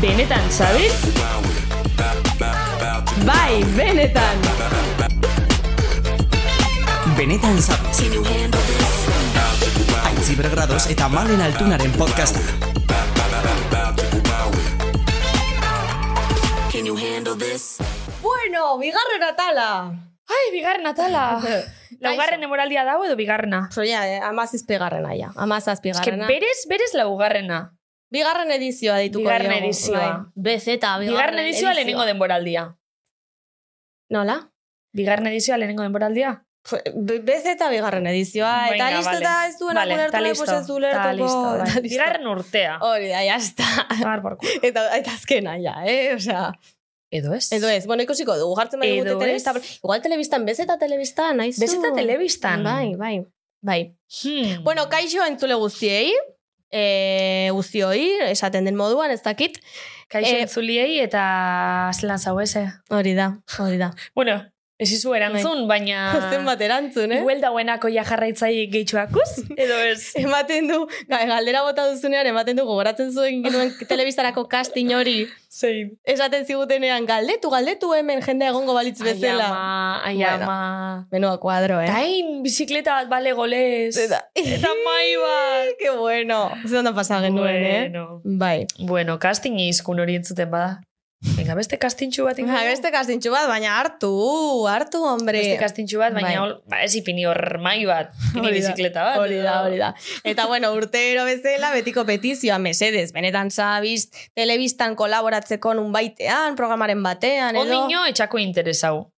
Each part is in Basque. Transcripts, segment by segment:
Benetan, sabes? Bai, benetan. Benetan zabez. Aitzi bergradoz eta malen altunaren podcasta. Bueno, bigarren atala. Ai, bigarren atala. Laugarren demoraldia dago edo bigarrena? Soia, eh, amazizpigarrena ja. Amazaz Ez que bigarrena. berez, berez laugarrena. Bigarren edizioa dituko Bigarren diogu, edizioa. bai. BZ, bigarren, Bigarren edizioa lehenengo denboraldia. Nola? Bigarren edizioa lehenengo denboraldia? BZ bigarren edizioa. eta Venga, listo vale. eta ez duena Vale, ulertu ta nahi, listo, pues ez du ulertuko. listo, bai. Listo. Bigarren urtea. Hori da, por culo. Eta, eta azkena, ja, eh? Osea, Edo ez? edo ez. Bueno, ikusiko dugu, jartzen bai gute telebista. ez. Igual telebistan, BZ telebistan, nahi zu. Bezeta telebistan. Bai, bai, bai. Hmm. Bueno, kaixo entzule guztiei, e, guztioi, esaten den moduan, ez dakit. Kaixo eh, entzuliei eta zelan zau eze. Hori da, hori da. Bueno, ez izu erantzun, baina... Zen bat erantzun, eh? Igual dauenako ja jarraitzai gehitxuakuz, edo ez? Ematen du, ga- galdera bota duzunean, ematen du, gogoratzen zuen genuen telebistarako casting hori. Zein. Esaten zigutenean, galdetu, galdetu hemen jende egongo balitz bezala. Ai ama, ai Bueno. ama. Menua kuadro, eh? Tain, bizikleta bat bale golez. Eta, Eta mai bat. que bueno. Zer onda pasa genuen, eh? Bueno. Bai. Bueno, casting izkun hori entzuten bada. Venga, beste kastintxu bat ingo. Beste kastintxu bat, baina hartu, hartu, hombre. Beste kastintxu bat, baina Bai. hol, ba, ez ipini hor mai bat. Ipini bizikleta bat. Hori da, hori da. Eta bueno, urtero bezala, betiko petizioa, mesedez, benetan zabiz, telebistan kolaboratzeko nun baitean, programaren batean, edo... Ondino etxako interesau.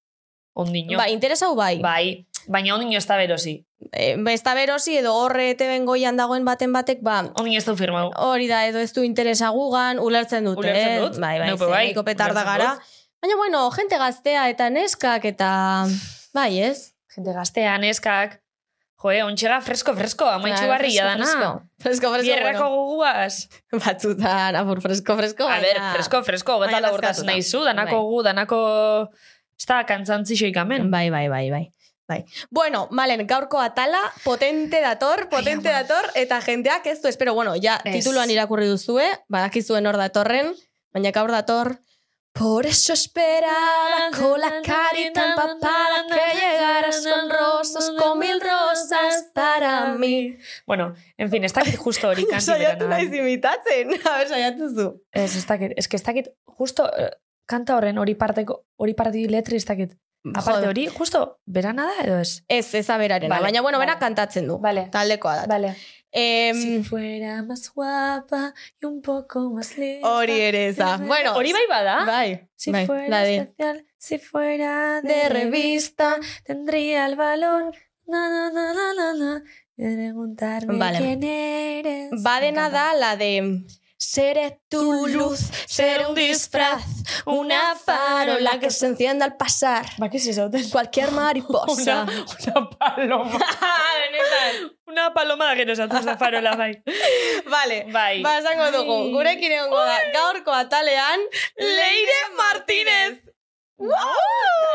Ondino. Ba, interesau bai. Bai, baina ondino ez da berosi. E, ez da berosi, edo horre eteben goian dagoen baten batek, ba, Ondino ez da firmau. hori da, edo ez du interesa gugan, ulertzen dute, Ulertzen eh? dut. Bai, bai, Neupe ze, bai, petarda ulertzen gara. Baina, bueno, jente gaztea eta neskak eta... Bai, ez? Jente gaztea, neskak. Joe, ontxega fresko, fresko, amaitxu Claro, barria dana. Fresco, fresco, fresco Bierrako bueno. guguaz. Batzutan, apur, fresco, fresco. A ber, fresko, fresko, gota baina laburtatzen nazkatuta. nahi zu, danako Bai. gu, danako... Ez da, kantzantzixoik amen. Bai, bai, bai, bai. Bai. Bueno, malen, gaurko atala, potente dator, potente ama. dator, eta jendeak ez du, espero, bueno, ja, Ez. tituluan irakurri duzue, badakizuen hor datorren, baina gaur dator, Por eso esperaba con la carita empapada que llegaras con rosas, con mil rosas para mí. Bueno, en fin, ez dakit justo hori kanti Saiatu berana. naiz imitatzen, a ber, saiatu zu. Ez, ez dakit, ez que ez dakit, justo eh, kanta horren hori parteko, hori partidi letri ez dakit. Aparte hori, justo, berana da edo ez? Ez, ez aberarena, Vale, baina bueno, vale. berak kantatzen du. Vale. Taldekoa da. Vale. Em, Si fuera más guapa y un poco más lista. hori ere eza. Bueno, Hori bai bada? bai, Si bai, fuera de... especial, si fuera de, de revista, tendría el valor na, na, na, na, na, na, de preguntarme Vale. quién eres. Badena Me encanta. da la de Seré tu luz, seré un disfraz, una farola que se encienda al pasar. Ba, ¿qué es eso? Cualquier mariposa. Una, una paloma. Una paloma da gero esatu da farola, bai. Vale, Bai. ba, dugu. Gurekin egongo da, gaurko atalean, Leire Martínez. Wow!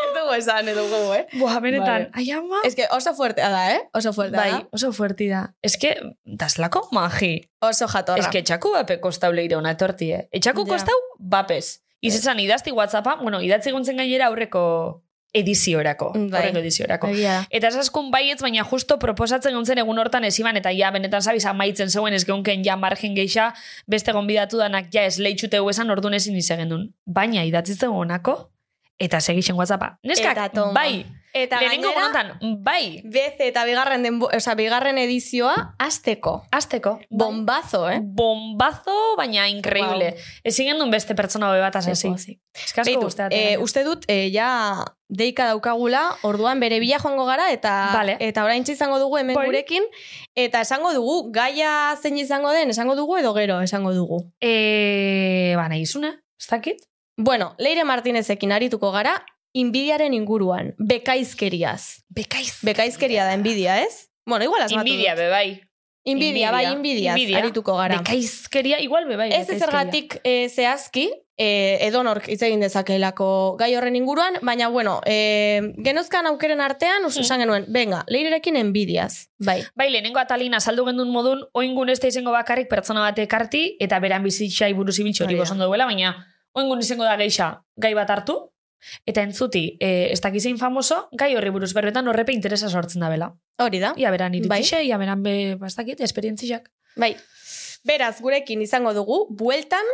Ez dugu esan, ez dugu, eh? Buah, benetan. Vale. Ama. Ez que oso fuertea da, eh? Oso fuertea Bai, da. oso fuerti da. Ez que, daslako magi. Oso jatorra. Ez que etxaku bape kostau leire ona etorti, eh? Etxaku Ja. kostau bapez. Izetzan idazti WhatsAppa, bueno, idatzi guntzen gainera aurreko ediziorako. Bai. Aurreko ediziorako. Da. Eta esaskun baietz, baina justo proposatzen guntzen egun hortan esiban, eta ja, benetan zabiz amaitzen zeuen ez geunken ja margen geixa, beste gonbidatu danak ja esan ordun ezin izegendun. Baina idatzitzen honako, eta segixen WhatsAppa. Neskak, Eta bai, Eta lehenengo egunotan, bai, BC eta bigarren, denbo, o sea, bigarren edizioa, azteko. azteko. Bombazo, eh? Bombazo, baina increíble. Wow. Ezin duen beste pertsona hobe bat asasi. Eskasko Beitu, guzteat. eh, uste dut, eh, ja deika daukagula, orduan bere bila joango gara, eta Vale. eta orain izango dugu hemen Bai. gurekin, eta esango dugu, gaia zein izango den, esango dugu edo gero esango dugu. Eh, ba, nahi izuna, ez dakit? Bueno, Leire Martinezekin arituko gara, inbidiaren inguruan, bekaizkeriaz. Bekaiz. Bekaizkeria da enbidia, ez? Bueno, igual asmatu Inbidia, dut. be, bai. Inbidia, bai, inbidiaz arituko gara. Bekaizkeria, igual be, bai. Ez bekaizkeria. ezergatik e, zehazki, e, edonork hitz egin dezakeelako gai horren inguruan, baina, bueno, e, genozkan aukeren artean, usu esan genuen, venga, leirerekin enbidiaz. Bai. Bai, lehenengo atalina saldu gendun modun, oingun ez da izango bakarrik pertsona bate ekarti, eta beran bizitzai buruz ibiltxo hori duela, baina oingun izango da geixa gai bat hartu, eta entzuti, e, ez dakizein famoso, gai horri buruz berretan horrepe interesa sortzen da bela. Hori da. Ia beran Bai. iritzixe, ia beran be, ba, ez dakit, esperientziak. Bai. Beraz, gurekin izango dugu, bueltan,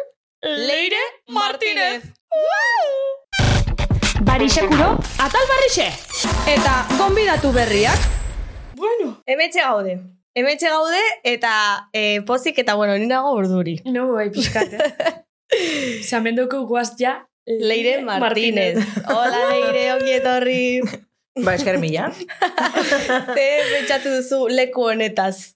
Leire Martínez. Barixekuro, atal barrixe! Eta gonbidatu berriak. Bueno. Hemetxe gaude. Hemetxe gaude, eta e, pozik, eta bueno, ninago urduri. No, bai, pixkat, eh? Zamendoko guaz ja, Leire Martínez. Hola, Leire, ongi etorri. Ba, esker mila. Ze pentsatu duzu leku honetaz.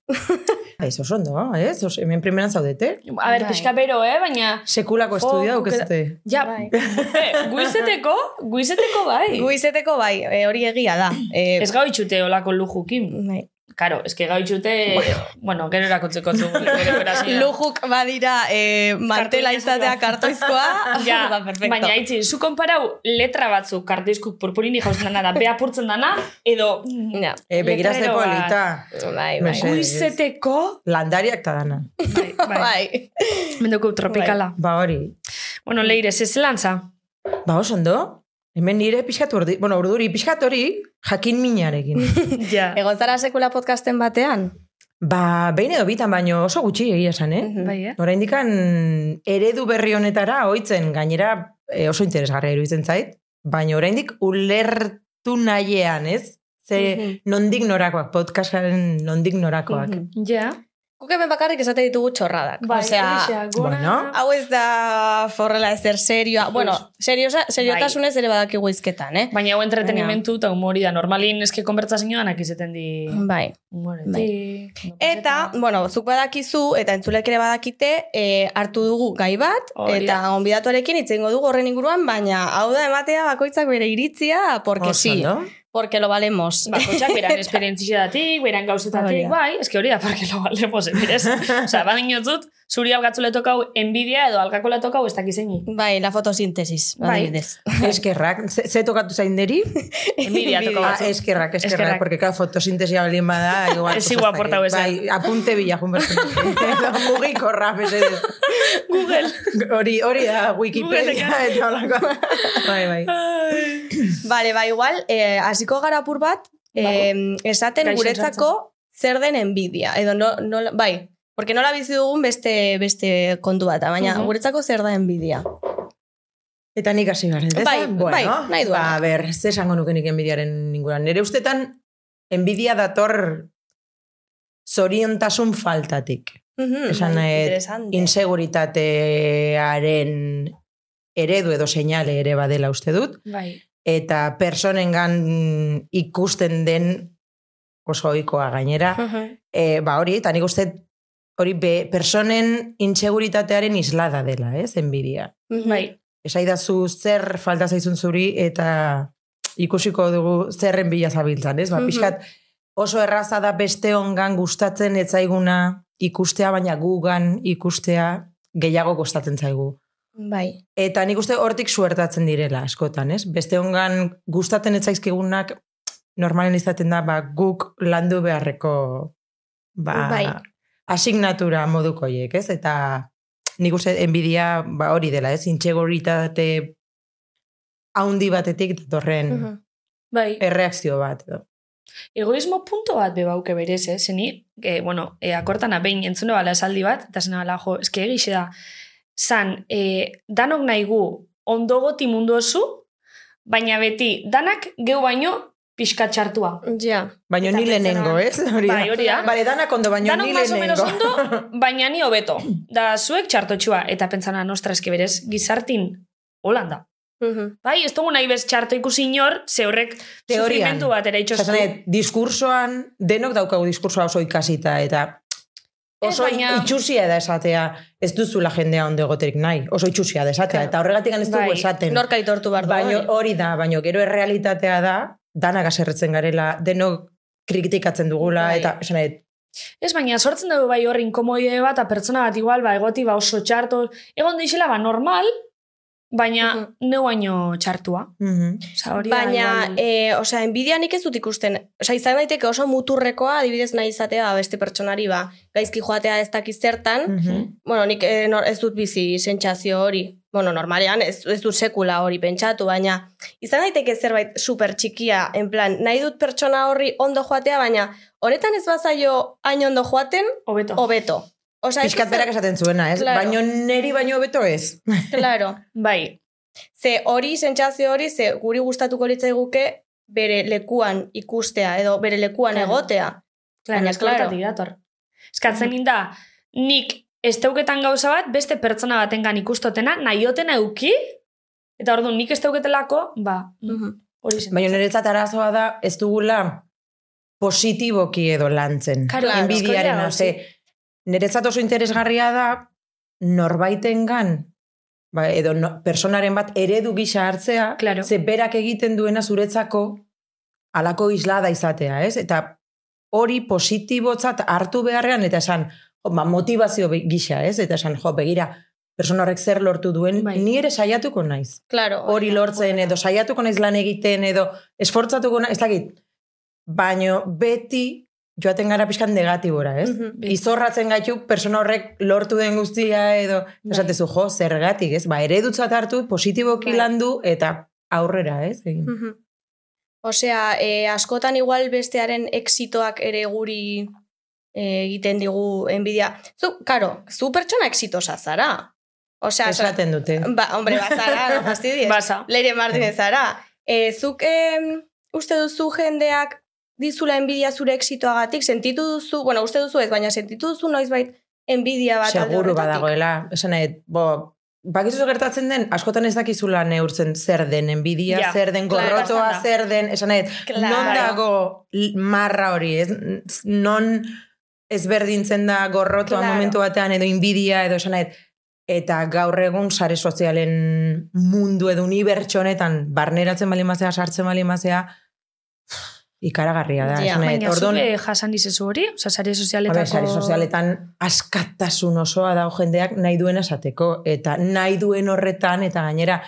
Ez oso ondo, ez? Os, hemen primeran zaudete. A ber, Bai. pixka bero, eh? Baina... Sekulako Jo, estudia guk daukezte. Ja, Bai. eh, guizeteko, guizeteko bai. Gu izeteko bai, e, hori egia da. E, Ez gau itxute olako lujukin. bai. Karo, ez que gau itxute, bueno, gero erakotzeko zu. Lujuk badira e, mantela izatea kartoizkoa. Ja, ba, perfecto. baina itzi, zu konparau letra batzuk kartizkuk purpurini jauzen dana da, bea purtzen dana, edo Ja. E, letrero bat. polita. Bai, bai. Guizeteko, Landariak ta dana. bai, bai. Bai. Mendoko tropikala. Ba hori. Bueno, leire, ze zelantza? Ba oso ondo. Hemen nire pixkat urdi, bueno, urduri pixkat hori jakin minarekin. Ja. Egon zara sekula podcasten batean? ba, behin edo bitan baino oso gutxi egia esan, eh? Mhm. Bai, eh? Oraindikan eredu berri honetara ohitzen gainera e, oso interesgarria iruditzen zait, baina oraindik ulertu nahiean, ez? Ze Mhm. nondik norakoak, podcastaren nondik norakoak. Mhm. Ja. Guk hemen bakarrik esate ditugu txorradak. Bai, Osea, gora- bueno. hau ez da forrela ezer serioa. Bueno, seriosa, seriotasunez ere badakigu izketan, eh? Baina hau entretenimentu eta humori da. Normalin eske konbertsazio danak izeten di... Bai. Humoretik, Eta, bueno, zuk badakizu, eta entzulek ere badakite, e, hartu dugu gai bat, Hori eta da. onbidatuarekin hitz egingo dugu horren inguruan, baina hau da ematea bakoitzak bere iritzia, porque Oso sí, ondo. Porque lo valemos. Bakotxak beran esperientzia beran gauzetatik, bai, eske hori da, porque lo valemos, emirez. Osa, badin jotzut, zuri algatzule tokau envidia edo algakola tokau ez dakizeini. Bai, la fotosintesis, Bai. adibidez. Eskerrak, ze, ze tokatu zainderi? Envidia tokau Ah, batzu. eskerrak, eskerrak, Eskerrak. porque claro, fotosintesia balien bada, igual. Ez igual portau esan. Bai, apunte bila, junbertzen. Mugikorra, mesedez. Google. Hori, hori da Wikipedia Google-eka. eta holako. Bai, bai. Vale, ba, igual, eh, hasiko gara apur bat, eh, esaten Gaixo guretzako zer den envidia. Edo, no, no, bai, porque nola bizi dugun beste, beste kontu bat, baina Mhm. guretzako zer da envidia. Eta nik hasi behar, ez? Bai, bueno, bai, nahi duena. Ba, ber, ze esango nuke nik enbidiaren inguruan. Nere ustetan, enbidia dator zoriontasun faltatik. Mhm, Esan bai, interesante. inseguritatearen eredu edo seinale ere badela uste dut. Bai. Eta personengan ikusten den oso ohikoa gainera. Mhm. E, ba hori, eta nik uste hori be, personen inseguritatearen islada dela, ez, enbidia. Mhm. Bai. Esaidazu zer falta zaizun zuri eta ikusiko dugu zerren bila zabiltzan, ez? Ba, Mhm. pixkat oso erraza da beste ongan gustatzen etzaiguna ikustea, baina gugan ikustea gehiago gustatzen zaigu. Bai. Eta nik uste hortik suertatzen direla askotan, ez? Beste ongan gustatzen etzaizkigunak normalen izaten da, ba, guk landu beharreko ba, Bai. asignatura modukoiek, ez? Eta nik uste enbidia ba, hori dela, ez? Intxegoritate haundi batetik datorren Mhm. Bai. erreakzio bat. Edo. Egoismo punto bat bebauke berez, eh? Zeni, e, bueno, e, akortana behin entzune bala esaldi bat, eta zena bala, jo, eske egixe da, zan, e, danok nahi gu ondogoti mundu osu, baina beti, danak geu baino pixka txartua. Ja. Baina ni lehenengo, ez? Hori. Bai, hori da. Bale, danak ondo, baina ni más o menos lehenengo. ondo, baina ni hobeto. Da, zuek txartotxua, eta pentsana, nostra, eske berez, gizartin, holanda. Mhm. Bai, ez dugu nahi bez txarto ikusi inor, ze horrek Teorian. sufrimentu bat ere itxostu. diskursoan, denok daukagu diskursoa oso ikasita, eta oso baina- itxusia da esatea, ez duzula jendea ondo egoterik nahi, oso itxusia da esatea, Claro. eta horregatik ez dugu Bai. esaten. Nork aitortu behar du. Baino hori. da, baino gero errealitatea da, danak aserretzen garela, denok kritikatzen dugula, Bai. eta esan Ez, baina sortzen dugu bai hor inkomoide bat, eta pertsona bat igual, ba, egoti, ba, oso txarto, egon deixela, ba, normal, baina Mhm. neu baino txartua. Mhm. Osa, hori Baina, igual- e, osea, enbidia nik ez dut ikusten. Osea, izan daiteke oso muturrekoa, adibidez nahi izatea beste pertsonari, ba, gaizki joatea ez dakiz zertan. Mhm. Bueno, nik eh, nor, ez dut bizi sentsazio hori. Bueno, normalean ez, ez dut sekula hori pentsatu, baina izan daiteke zerbait super txikia, en plan, nahi dut pertsona horri ondo joatea, baina honetan ez bazaio hain ondo joaten, Hobeto. hobeto. Osea, ez Piskat berak esaten zuena, ez? Claro. Baino neri baino beto ez. Claro. Bai, Ze hori, sentsazio hori, ze guri gustatuko litzaiguke bere lekuan ikustea, edo bere lekuan Claro. egotea. Baina, Baina, claro. dator. Eskatzen ninda, nik esteuketan gauza bat, beste pertsona batengan ikustotena, nahiotena euki, eta orduan nik esteuketelako, ba, Mhm. hori zen. Baina niretzat arazoa da ez dugula positiboki edo lantzen. Claro, Enbidiaren, ze, niretzat oso interesgarria da norbaitengan ba, edo no, personaren bat eredu gisa hartzea, Claro. ze berak egiten duena zuretzako alako islada izatea, ez? Eta hori positibotzat hartu beharrean, eta esan, jo, ba, motivazio gisa, ez? Eta esan, jo, begira, persona horrek zer lortu duen, Bai. ni ere saiatuko naiz Claro. hori lortzen edo saiatuko naiz lan egiten edo esfortzatuko naiz, ez dakit. Baino beti joaten gara pixkan negatibora, ez? Mhm. Izorratzen gaitu persona horrek lortu den guztia edo Bai. esatezu jo, zergatik, ez? Ba, eredutzat hartu, positiboki Bai. landu eta aurrera, ez? Egin. Mhm. Osea, e, askotan igual bestearen exitoak ere guri e, egiten digu enbidia. Zu, karo, zu pertsona exitosa zara. Osea, Esaten dute. ba, hombre, bazara, no fastidies. Basa. Leire Martinez zara. E, zuk em, uste duzu jendeak dizula enbidia zure exitoagatik, sentitu duzu, bueno, uste duzu ez, baina sentitu duzu noizbait enbidia bat alde Seguru horretatik? badagoela. Esan nahi, bo, bakizu gertatzen den, askotan ez dakizula neurtzen zer den enbidia, Ja, zer den claro, gorrotoa, da. zer den, esan nahi, Claro. non dago marra hori, ez? Non ezberdintzen da gorrotoa Claro. momentu batean edo inbidia edo esan nahi, eta gaur egun sare sozialen mundu edo unibertso honetan barneratzen bali mazea, sartzen bali mazea, ikaragarria da. Ja, Baina, orduan- zuke jasan dizezu hori? Osa, sare Habe, sozialetako... sare sozialetan askatasun osoa da jendeak nahi duen esateko. Eta nahi duen horretan, eta gainera,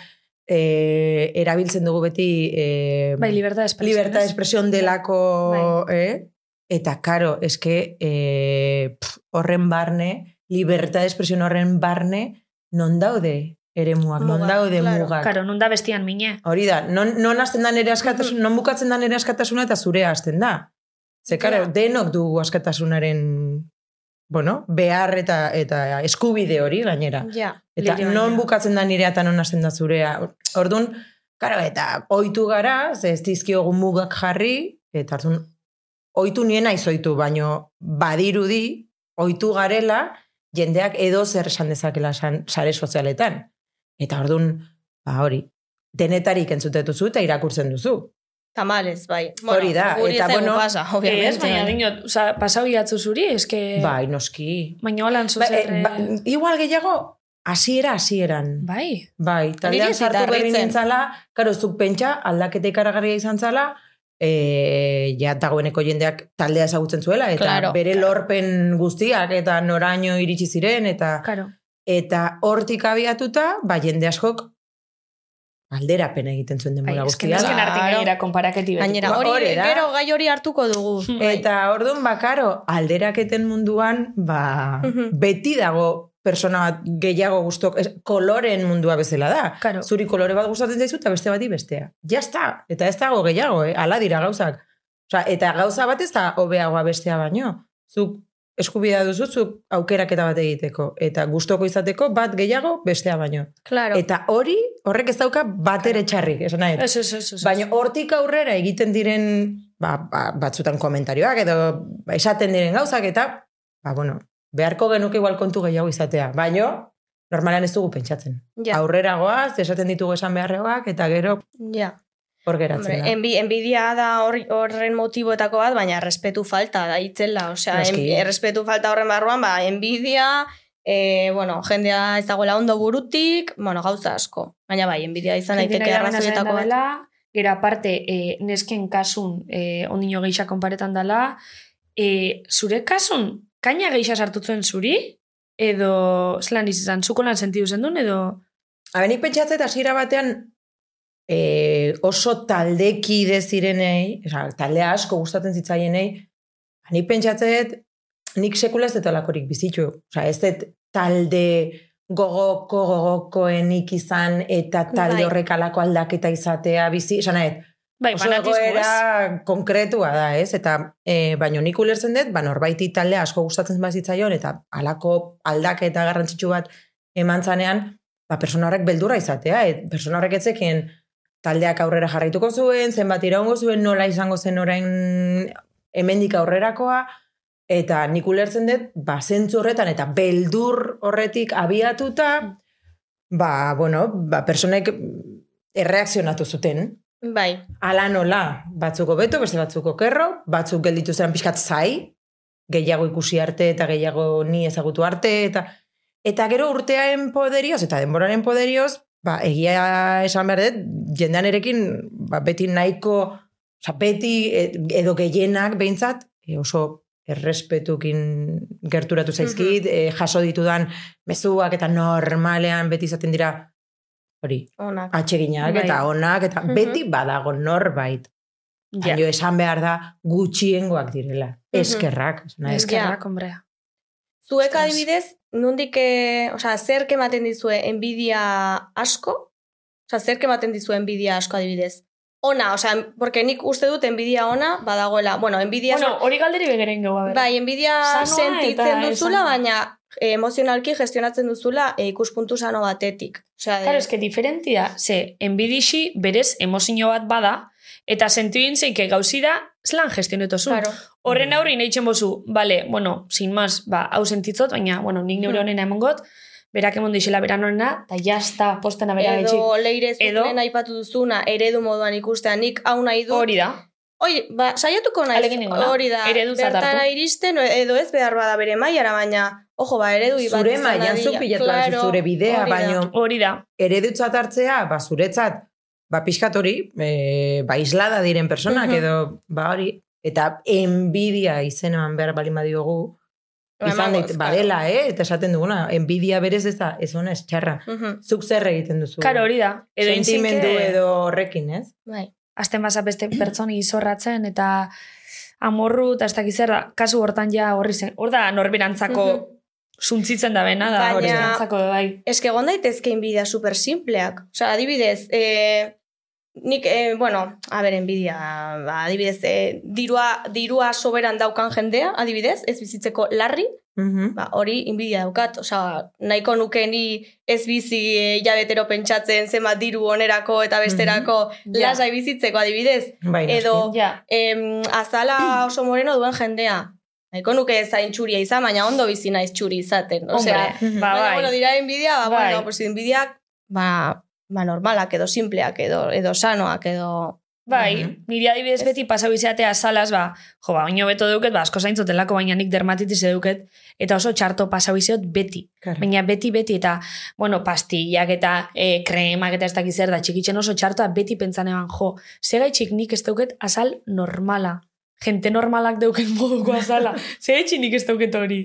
e, erabiltzen dugu beti... E, Bai, libertad de expresión. libertad de expresión delako... Eh? Eta, karo, eske e, pff, horren barne, libertad de expresión horren barne, non daude eremuak, non daude claro. mugak. Karo, non da bestian mine. Hori da, non, non hasten da nere askatasun, non bukatzen da nere askatasuna eta zure hasten da. Ze, karo, denok dugu askatasunaren, bueno, behar eta eta eskubide hori gainera. Ja. Eta non bukatzen da nirea eta non hasten da zurea. Orduan, karo, eta oitu gara, ze ez dizkiogu mugak jarri, eta orduan, oitu nien naiz oitu, baino badirudi, oitu garela, jendeak edo zer esan dezakela san, sare sozialetan. Eta orduan, ba hori, denetarik entzutet duzu eta irakurtzen duzu. Tamales, bai. Hori da, eta bueno, pasa, obviamente. Ez, baina, dinot, oza, pasau iatzu zuri, eske... Bai, noski. Baina holan Ba, zuzer... eh, ba, igual gehiago, hasiera hasieran. Bai. Bai, taldean sartu berri nintzala, karo, zuk pentsa, aldaketa ikaragarria izan zala, e, ja dagoeneko jendeak taldea ezagutzen zuela, eta Claro, bere claro. lorpen guztiak, eta noraino iritsi ziren, eta Karo. Eta hortik abiatuta, ba, jende askok alderapen egiten zuen Bai, denbora esken guztia. esken Claro. artik gainera konparaketi beti. Gainera, Ba, hori, gero gai hori hartuko dugu. Bai. Eta orduan, bakaro, alderaketen munduan, ba, beti dago persona bat gehiago gustok, es, koloren mundua bezala da. Karo. Zuri kolore bat gustatzen zaizu eta beste bati bestea. Ja está. Eta ez dago gehiago, eh? Ala dira gauzak. Osea, eta gauza bat ez da hobeagoa bestea baino. Zuk eskubidea duzu, aukeraketa bat egiteko. Eta gustoko izateko bat gehiago bestea baino. Claro. Eta hori, horrek ez dauka bat ere txarrik, esan nahi. Ez, ez, ez, ez. Baina hortik aurrera egiten diren ba, ba, batzutan komentarioak edo ba, esaten diren gauzak eta ba, bueno, beharko genuke igual kontu gehiago izatea. Baina, normalan ez dugu pentsatzen. ja, Aurrera goaz, esaten ditugu esan beharregoak eta gero ja. Hor geratzen da. enbi, enbidia da hor- horren motiboetako bat, baina respetu falta da itzela. Osea, Noski. en, respetu falta horren barruan, ba, enbidia, e, bueno, jendea ez dagoela ondo burutik, bueno, gauza asko. Baina bai, enbidia izan daiteke arrazoietako bat. Dela, gero aparte, e, nesken kasun e, ondino geisha konparetan dela, e, zure kasun, kaina geisha sartutzen zuri, edo, zelan izan, zuko lan sentidu zen duen, edo... Abenik pentsatzet hasiera batean e, oso taldekide zirenei, oza, taldea asko gustatzen zitzaienei, nik pentsatzet nik sekula ez dut alakorik bizitu. Oza, ez dut talde gogoko gogokoenik izan eta talde Bai. horrek alako aldaketa izatea bizi, esan nahet, Bai, oso egoera konkretua da, ez? Eta e, baino nik ulertzen dut, ba, norbaiti taldea asko gustatzen bazitzaion, eta alako aldaketa garrantzitsu bat eman zanean, ba, persona horrek beldurra izatea, et, persona horrek etzekien taldeak aurrera jarraituko zuen, zenbat iraungo zuen, nola izango zen orain hemendik aurrerakoa, eta nik ulertzen dut, ba, zentzu horretan, eta beldur horretik abiatuta, ba, bueno, ba, personek erreakzionatu zuten, Bai, ala nola, batzuk hobeto, beste batzuk okerro, batzuk gelditu zen pixkat zai, gehiago ikusi arte eta gehiago ni ezagutu arte, eta eta gero urtearen poderioz eta denboraren poderioz, ba, egia esan behar dut, jendean erekin, ba, beti nahiko, oza, beti e- edo gehienak behintzat, e, oso errespetukin gerturatu zaizkit, e, jaso ditudan mezuak eta normalean beti izaten dira, hori, onak. atseginak Bai. eta onak, eta Mhm. beti badago norbait. Ja. Baina esan behar da gutxiengoak direla. Eskerrak. esan nahi. Eskerrak, hombrea. Zuek adibidez, nondik, eh, osea, zer ematen dizue envidia asko? Osea, zer ematen dizue envidia asko adibidez? Ona, osea, porque nik uste dut envidia ona badagoela. Bueno, envidia Bueno, hori galderi begeren gau. Bai, enbidia Sanoa sentitzen eta duzula, esan- baina eh, emozionalki gestionatzen duzula e, ikuspuntu sano batetik. Osea, de, Claro, eske diferenti da, ze, enbidixi berez emozio bat bada, eta sentuin zeike gauzi da, zelan gestionetozun. claro. Horren aurri nahi bozu, bale, bueno, sin más, ba, hau sentitzot, baina, bueno, nik neure Hmm. honena emongot, berak emon dixela beran honena, eta jazta postena bera. Edo leire Edo- zuten aipatu duzuna, eredu moduan ikustea, nik hau nahi dut. Hori da. Oi, ba, saiatuko naiz, hori da, bertara iristen, edo ez behar bada bere mailara, baina, ojo, ba, eredu bat Zure mailan zuk pilatu duzu zure bidea, baino Hori da. eredutzat hartzea, ba, zuretzat, ba, pixkat hori, e, ba, islada diren personak, Mhm. edo, ba, hori, eta enbidia izen eman behar balin badiogu, Ba, izan dit, badela, eh? Eta esaten duguna, enbidia berez ez da, ez ona, ez txarra. Mhm, Zuk zer egiten duzu? Karo, hori da. Edo Sentimendu intzinke- edo horrekin, ez? Bai. azten basa beste pertsoni izorratzen eta amorru eta ez dakiz da, kasu hortan ja horri zen. Hor da norberantzako suntzitzen da bena da, norberantzako bai. Ez que egon daitezke enbidia super simpleak. Osea, adibidez, eh, nik, eh, bueno, a ber, enbidia, ba, adibidez, eh, dirua, dirua soberan daukan jendea, adibidez, ez bizitzeko larri, Mhm. ba, hori inbidia daukat. Osea, nahiko nuke ni ez bizi eh, jabetero pentsatzen zenbat diru onerako eta besterako Ja. lasai bizitzeko adibidez. Bai, noski. Edo, Ja, em, azala oso moreno duen jendea. Nahiko nuke zain txuria izan, baina ondo bizi naiz txuri izaten. Osea, ba, Baina, bai. bueno, dira enbidia, ba, Bai. bueno, pues enbidiak, ba, ba, normalak edo simpleak edo, edo sanoak edo... Bai, Mhm. niri adibidez beti pasau izatea salaz, ba, jo, ba, oino beto duket, ba, asko zaintzotelako, baina nik dermatitis eduket, eta oso txarto pasau izot beti. Claro. Baina beti, beti, eta, bueno, pastillak eta e, kremak eta ez dakiz zer da, txikitzen oso txartoa beti pentsan eban, jo, segaitxik nik ez dauket azal normala. Gente normalak deuken moduko azala. segaitxik nik ez dauket hori.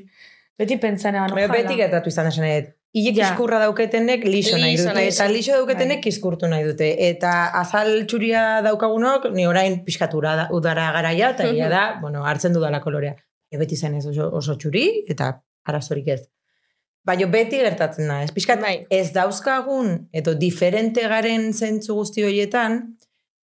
Beti pentsan eban, ojala. beti gertatu izan esan edo. Ilek Ja. iskurra dauketenek lixo nahi dute, eta lixo dauketenek kiskurtu nahi dute. Eta azal txuria daukagunok, ni orain pixkatura da, udara garaia, eta egia da, bueno, hartzen dudala kolorea. E beti zen ez oso, oso txuri, eta arazorik ez. Baina beti gertatzen da, ez pixkat, Bai. ez dauzkagun, edo diferente garen zentzu guzti horietan,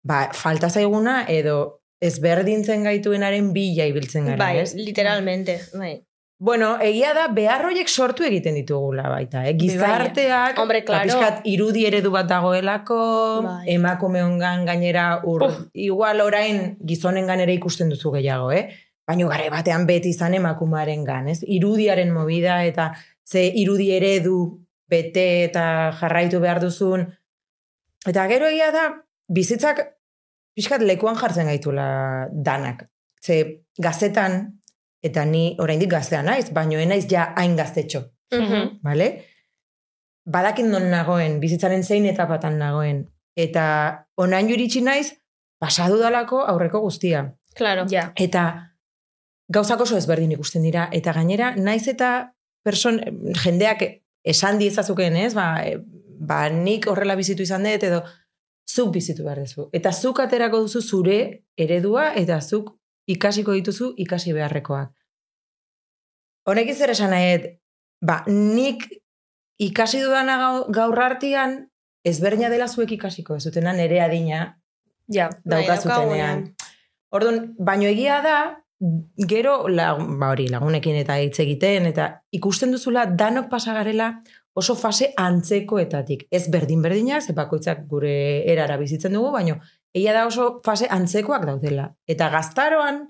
ba, falta zaiguna, edo ezberdintzen gaituenaren bila ibiltzen gara, bai, ez? literalmente, bai. Bueno, egia da, behar horiek sortu egiten ditugula baita, eh? Gizarteak, Hombre, claro. irudi eredu bat dagoelako, Bai. emakume ongan gainera, ur, Uf. igual orain gizonen ere ikusten duzu gehiago, eh? Baina gare batean beti izan emakumearen gan, ez? Irudiaren movida eta ze irudi eredu bete eta jarraitu behar duzun. Eta gero egia da, bizitzak pixkat lekuan jartzen gaitula danak. Ze gazetan, eta ni oraindik gaztea naiz, baino enaiz ja hain gaztetxo, Mhm. bale? Badakin non nagoen, bizitzaren zein etapatan nagoen. Eta onain iritsi naiz, pasadu dalako aurreko guztia. Claro. Ja. Eta gauzak oso ezberdin ikusten dira, eta gainera, naiz eta person, jendeak esan diezazuken, ez, ba, e, ba, nik horrela bizitu izan dut, edo zuk bizitu behar duzu. Eta zuk aterako duzu zure eredua, eta zuk ikasiko dituzu ikasi beharrekoak. Honekin zer esan nahi, ba, nik ikasi dudana gau- gaur artian, ezberdina dela zuek ikasiko, ez dutena nere adina Ja, Bai, daukazutenean. Orduan, baino egia da, gero, lagun, ba hori, lagunekin eta hitz egiten, eta ikusten duzula, danok pasagarela oso fase antzekoetatik. Ez berdin-berdinak, ze bakoitzak gure erara bizitzen dugu, baino, egia da oso fase antzekoak daudela. Eta gaztaroan,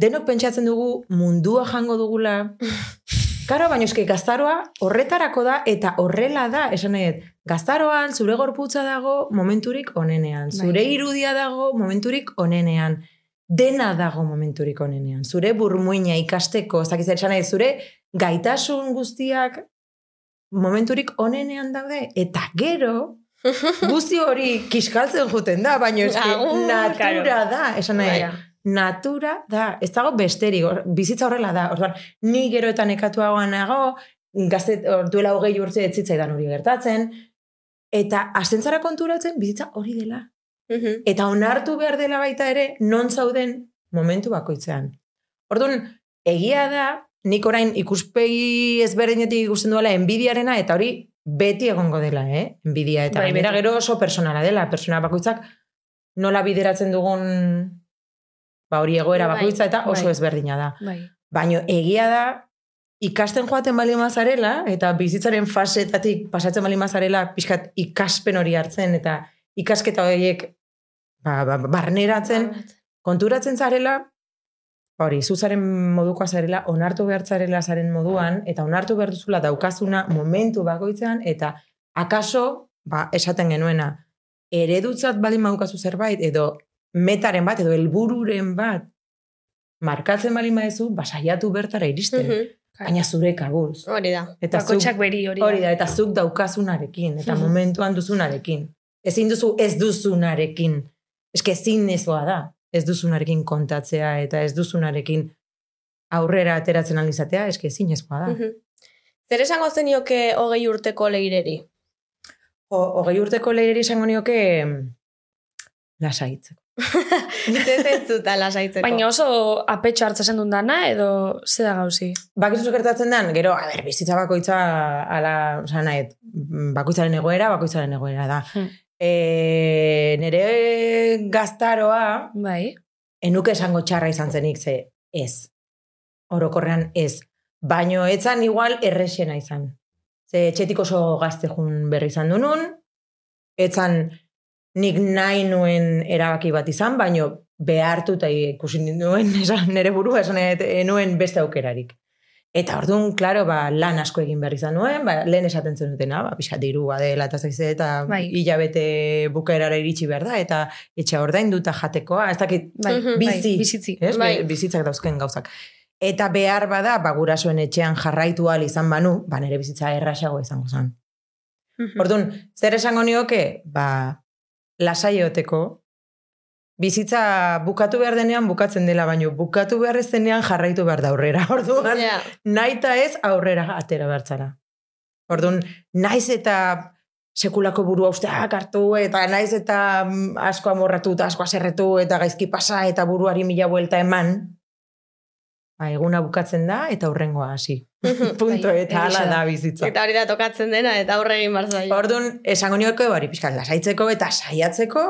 denok pentsatzen dugu mundua jango dugula. Karo, baina eske gaztaroa horretarako da eta horrela da, esan dut, gaztaroan zure gorputza dago momenturik onenean, zure Bai. irudia dago momenturik onenean, dena dago momenturik onenean, zure burmuina ikasteko, ez dakiz esan dut, zure gaitasun guztiak momenturik onenean daude, eta gero, guzti hori kiskaltzen juten da, baina Agur, natura karo. da, esan nahi. Bai. natura da, ez dago besterik, hor- bizitza horrela da. Orduan, ni gero eta nekatuagoan nago, gazte, or, duela hogei urte ez zitzaidan hori gertatzen, eta astentzara konturatzen bizitza hori dela. Eta onartu behar dela baita ere, non zauden momentu bakoitzean. Orduan, egia da, nik orain ikuspegi ezberdinetik ikusten duela enbidiarena, eta hori beti egongo dela, eh? Enbidia, eta Bai, gainera beti. gero oso personala dela, persona bakoitzak nola bideratzen dugun ba hori egoera Bai, bakoitza eta oso bai. ezberdina da. bai. Baino egia da ikasten joaten bali mazarela eta bizitzaren fasetatik pasatzen bali mazarela pixkat ikaspen hori hartzen eta ikasketa horiek ba, ba, barneratzen konturatzen zarela ba hori, zuzaren modukoa zarela, onartu behar zarela zaren moduan, eta onartu behar duzula daukazuna momentu bakoitzean, eta akaso, ba, esaten genuena, eredutzat bali maukazu zerbait, edo metaren bat, edo helbururen bat, markatzen bali maezu, ba, saiatu bertara iristen, Mhm. baina zure kabuz. Hori da. Eta Bakotxak beri hori. hori da, eta zuk daukazunarekin, eta Mhm. momentuan duzunarekin. Ezin duzu ez duzunarekin. Eske ezin nezoa da, ez duzunarekin kontatzea, eta ez duzunarekin aurrera ateratzen alizatea, eske ezin ezkoa da. Mhm. Zer esango zenioke hogei urteko leireri? Hogei urteko leireri esango nioke lasaitzeko. Zer zentzuta lasaitzeko? Baina oso apetxo hartzen duen dana, edo ze da gauzi? Bakizu gertatzen den, gero, a ber, bizitza bakoitza, ala, oza, nahet, bakoitzaren egoera, bakoitzaren egoera da. Hmm. E, nere gaztaroa, Bai. enuke esango txarra izan zenik, ze ez. Orokorrean ez. Baino etzan igual errexena izan. Ze etxetik oso gazte jun berri izan du nun, etzan nik nahi nuen erabaki bat izan, baino behartu eta ikusi nuen esan, nere burua esan nuen beste aukerarik. Eta orduan, klaro, ba, lan asko egin behar izan nuen, ba, lehen esaten zen dutena, ba, pixat dirua dela eta zaize, eta Bai. hilabete bukaerara iritsi behar da, eta etxe ordaindu eta jatekoa, ez dakit Bai, Mhm. bai, bizi, bizitzi. ez? Bai. Bizitzak dauzken gauzak. Eta behar bada, ba, gurasoen etxean jarraitu ahal izan banu, ba, nire bizitza errasago izango zen. Mhm. Orduan, zer esango nioke, ba, lasai egoteko, bizitza bukatu behar denean bukatzen dela, baino bukatu behar ez denean jarraitu behar da aurrera. Orduan, nahi eta ez aurrera atera bertzara. Orduan, naiz eta sekulako burua usteak hartu, eta naiz eta mm, asko amorratu eta asko aserretu, eta gaizki pasa, eta buruari mila buelta eman, ba, eguna bukatzen da, eta hurrengoa hasi. Punto, Bai, eta egia hala da. bizitza. Eta hori da tokatzen dena, eta aurre egin bar zaio. Orduan, esango nioke hori pixkat lasaitzeko eta saiatzeko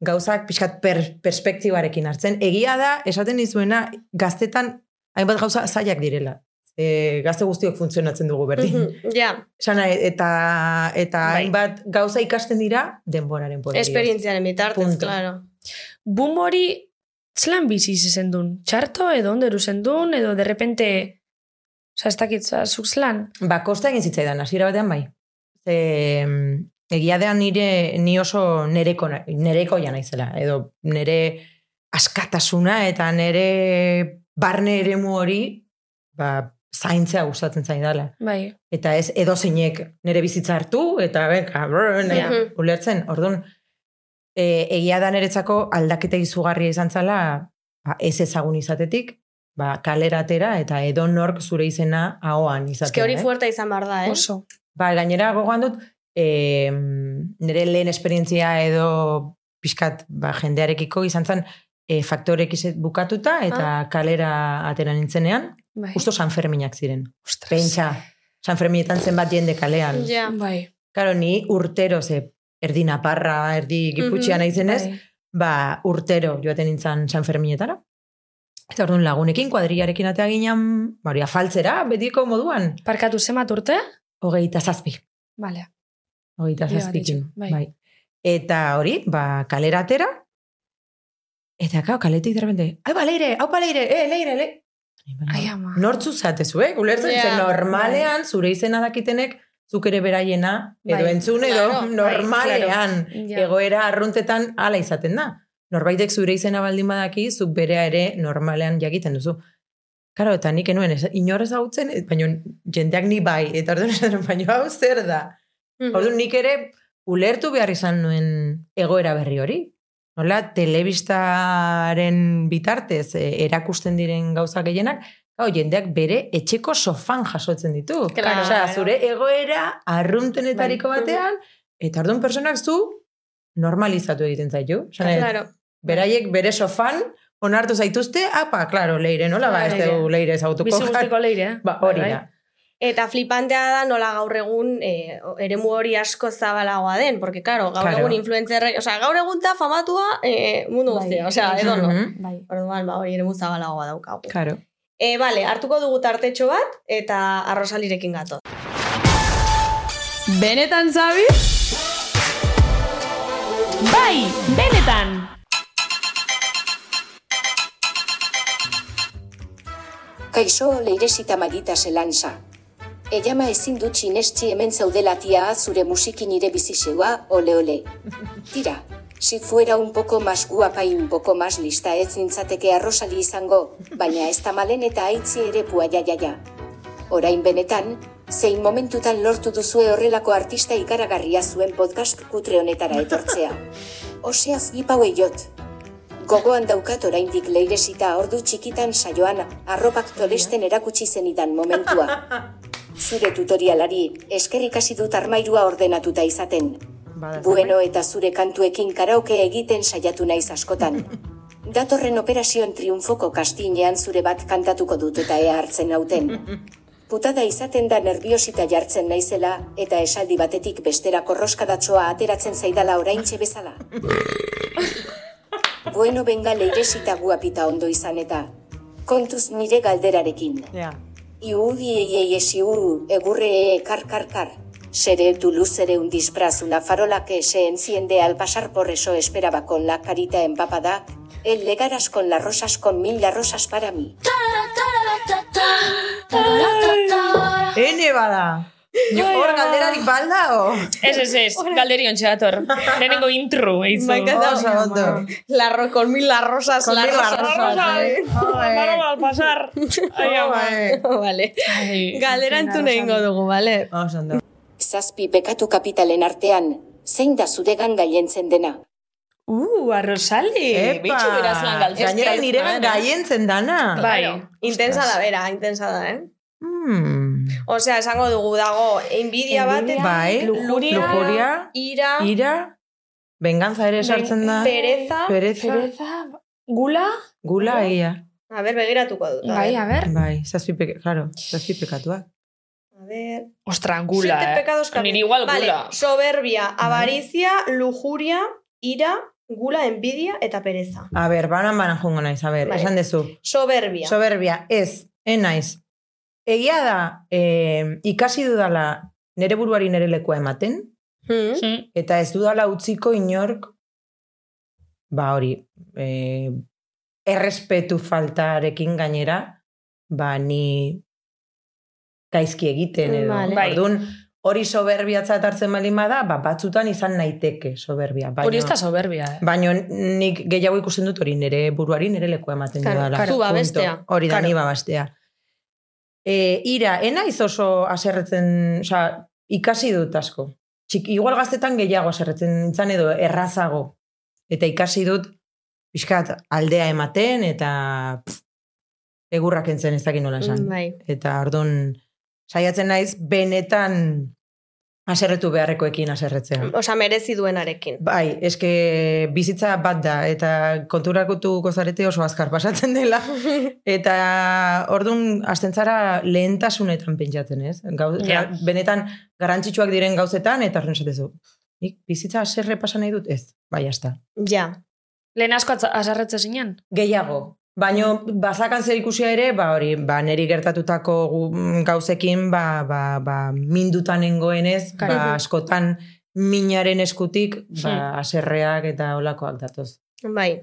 gauzak pixkat per, perspektibarekin hartzen. Egia da, esaten dizuena, gaztetan hainbat gauza zaiak direla. E, gazte guztiok funtzionatzen dugu berdin. Mhm. Ja, Sana, eta, eta Bai. hainbat gauza ikasten dira denboraren poderioz. esperientziaren bitartez, Punto. claro. Boom hori zelan bizi izen duen? Txarto edo onderu zen duen, edo de repente... Osa, ez dakit, oza, zuk zelan? Ba, kosta egin zitzaidan, hasiera batean bai. Ze, mm, egia da nire, ni oso nereko, na- nerekoia naizela, edo nere askatasuna eta nere barne eremu hori, ba, zaintzea gustatzen zaidala. Bai. Eta ez edo zeinek nere bizitza hartu, eta brr, nahi, Ja. ulertzen, orduan, e, egia da niretzako aldaketa izugarria izan zala, ba, ez ezagun izatetik, ba, kaleratera eta edo nork zure izena ahoan izatea. Eske hori eh? fuertea izan behar da, eh? Oso. Ba, gainera gogoan dut, e, nire lehen esperientzia edo pixkat ba, jendearekiko izan zen e, faktorek izet bukatuta eta kalera atera nintzenean, Bai. justo San Ferminak ziren. Ostras. Pentsa, San Ferminetan zenbat jende kalean. Ja. Bai. Karo, ni urtero, ze, erdi naparra, erdi giputxia Mhm, naizenez, Bai. ba, urtero joaten nintzen San Ferminetara. Eta orduan lagunekin, kuadrillarekin atea ginen, ba, hori afaltzera, betiko moduan. Parkatu zemat urte? Hogeita zazpi. Vale. Hogeita zazpikin. bai. Bai. Eta hori, ba, kalera atera, eta kao, kaletik derbente, ai, ba, leire, hau pa leire, eh, leire, leire. Ai, ama. Nortzu zatezu, eh? Ulertzen Ja, zen normalean, zure izena dakitenek, zuk ere beraiena, edo Bai, entzun, edo claro, bai, normalean, Ja. egoera arruntetan hala izaten da. Norbaitek zure izena baldin badaki, zuk berea ere normalean jakiten duzu. Karo, eta nik enuen, ez, inor ezagutzen, eh, baina jendeak ni bai, eta orduan esan, baina hau zer da. Mhm. Orduan nik ere ulertu behar izan nuen egoera berri hori. Nola, telebistaren bitartez eh, erakusten diren gauza gehienak, Gau, jendeak bere etxeko sofan jasotzen ditu. Claro. Osea, zure egoera arruntenetariko Bai. batean, eta orduan personak zu normalizatu egiten zaitu. Claro. beraiek bere sofan onartu zaituzte, apa, claro, leire, nola ba, ez dugu leire ezagutuko. Bizi guztiko leire, eh? Ba, hori Bai. da. Eta flipantea da nola gaur egun e, eremu hori asko zabalagoa den, porque claro, gaur Claro. egun influencer, o sea, gaur egun da famatua e, mundu Bai. guztia, o sea, edo no. Mhm. Bai. Orduan, ba, hori eremu zabalagoa daukagu. Claro. E, vale, hartuko dugu tartetxo bat, eta arrosalirekin gato. Benetan zabi? Bai, benetan! Kaixo leiresita magita zelansa. Eiama ezin dut sinesti hemen zaudelatia zure musiki nire biziseua, ole ole. Tira, si fuera un poco más guapa y un poco más lista ez nintzateke arrosali izango, baina ez tamalen eta aitzi ere pua ja ja ja. Orain benetan, zein momentutan lortu duzue horrelako artista ikaragarria zuen podcast kutre honetara etortzea. Osea flipau eiot. Gogoan daukat oraindik leiresita ordu txikitan saioan arropak tolesten erakutsi zenidan momentua. Zure tutorialari, eskerrik hasi dut armairua ordenatuta izaten. Bueno eta zure kantuekin karaoke egiten saiatu naiz askotan. Datorren operazioen triunfoko kastinean zure bat kantatuko dut eta ea hartzen nauten. Putada izaten da nerviosita jartzen naizela eta esaldi batetik bestera korroskadatsoa ateratzen zaidala oraintxe bezala. Bueno benga leiresita guapita ondo izan eta. Kontuz nire galderarekin. Ja. Iudi eiei esiu, egurre e kar kar kar. Seré tu luz seré un disfraz una farola que se enciende al pasar por eso esperaba con la carita empapada, el legaras con las rosas con mil las rosas para mí. Ene bada. Hor galderarik balda, o? Ez, ez, ez, galderi ontxe dator. Lehenengo intro, ha encantado. Oso ondo. La ro con mil las rosas, Con las mil las rosas. rosas, eh. Ay, al pasar. Ai, vale. Ai, Galera entzun egingo dugu, vale? Oso ondo. Zazpi bekatu kapitalen artean, zein da zuregan gaientzen dena? Uh, arrosali. Epa! Bitxu beraz lan galtzen. Gainera niregan gaientzen dana. Bai. Intensa da bera, intensa da, eh? Hmm. Osea, esango dugu dago, envidia bat, Envidia, Bai, lujuria, lujuria, ira, ira, venganza ere sartzen da. pereza. Pereza, Pereza, gula. gula egia. A ber, begiratuko dut. Bai, ver. a ber. Bai, zazpi peke, claro, zazpi pekatuak. A ver. Ostra, gula, Siete eh. pecados capitales. Niri igual Vale, gula. soberbia, avaricia, lujuria, ira, gula, envidia eta pereza. A ber, banan banan jungo naiz, a ber, Bai. esan dezu. Soberbia. Soberbia, ez, enaiz. Egia da, eh, ikasi dudala nere buruari nere lekua ematen, Hmm? Eta ez dudala utziko inork, ba hori, eh, errespetu faltarekin gainera, ba ni gaizki egiten edo. Vale. Bai. Orduan, hori soberbiatzat hartzen baldin bada, ba, batzutan izan naiteke soberbia. Baino, Hori ez da soberbia, eh. Baino nik gehiago ikusten dut hori nire buruari nire lekua ematen Claro, dudala. claro. Zu babestea. Hori da, Claro. ni babestea. E, ira, enaiz oso aserretzen, osea, ikasi dut asko. Txik, igual gaztetan gehiago aserretzen nintzen edo errazago. Eta ikasi dut, pixkat, aldea ematen, eta pff, egurrak entzen ez dakit nola esan. Bai. Eta ordun saiatzen naiz benetan haserretu beharrekoekin haserretzea. Osa, merezi duenarekin. Bai, eske bizitza bat da, eta konturakutuko zarete oso azkar pasatzen dela. eta ordun hasten zara lehentasunetan pentsatzen, ez? Gau, Ja. Benetan garrantzitsuak diren gauzetan, eta horren esatezu, nik bizitza haserre pasa nahi dut? Ez, bai, hasta. Ja. Lehen asko azarretze zinen? Gehiago. Baino, bazakan zer ikusia ere, ba hori, ba, neri gertatutako gu- gauzekin, ba, ba, ba, mindutan nengoenez, Karo. ba, askotan minaren eskutik, ba, aserreak eta olakoak datoz. Bai.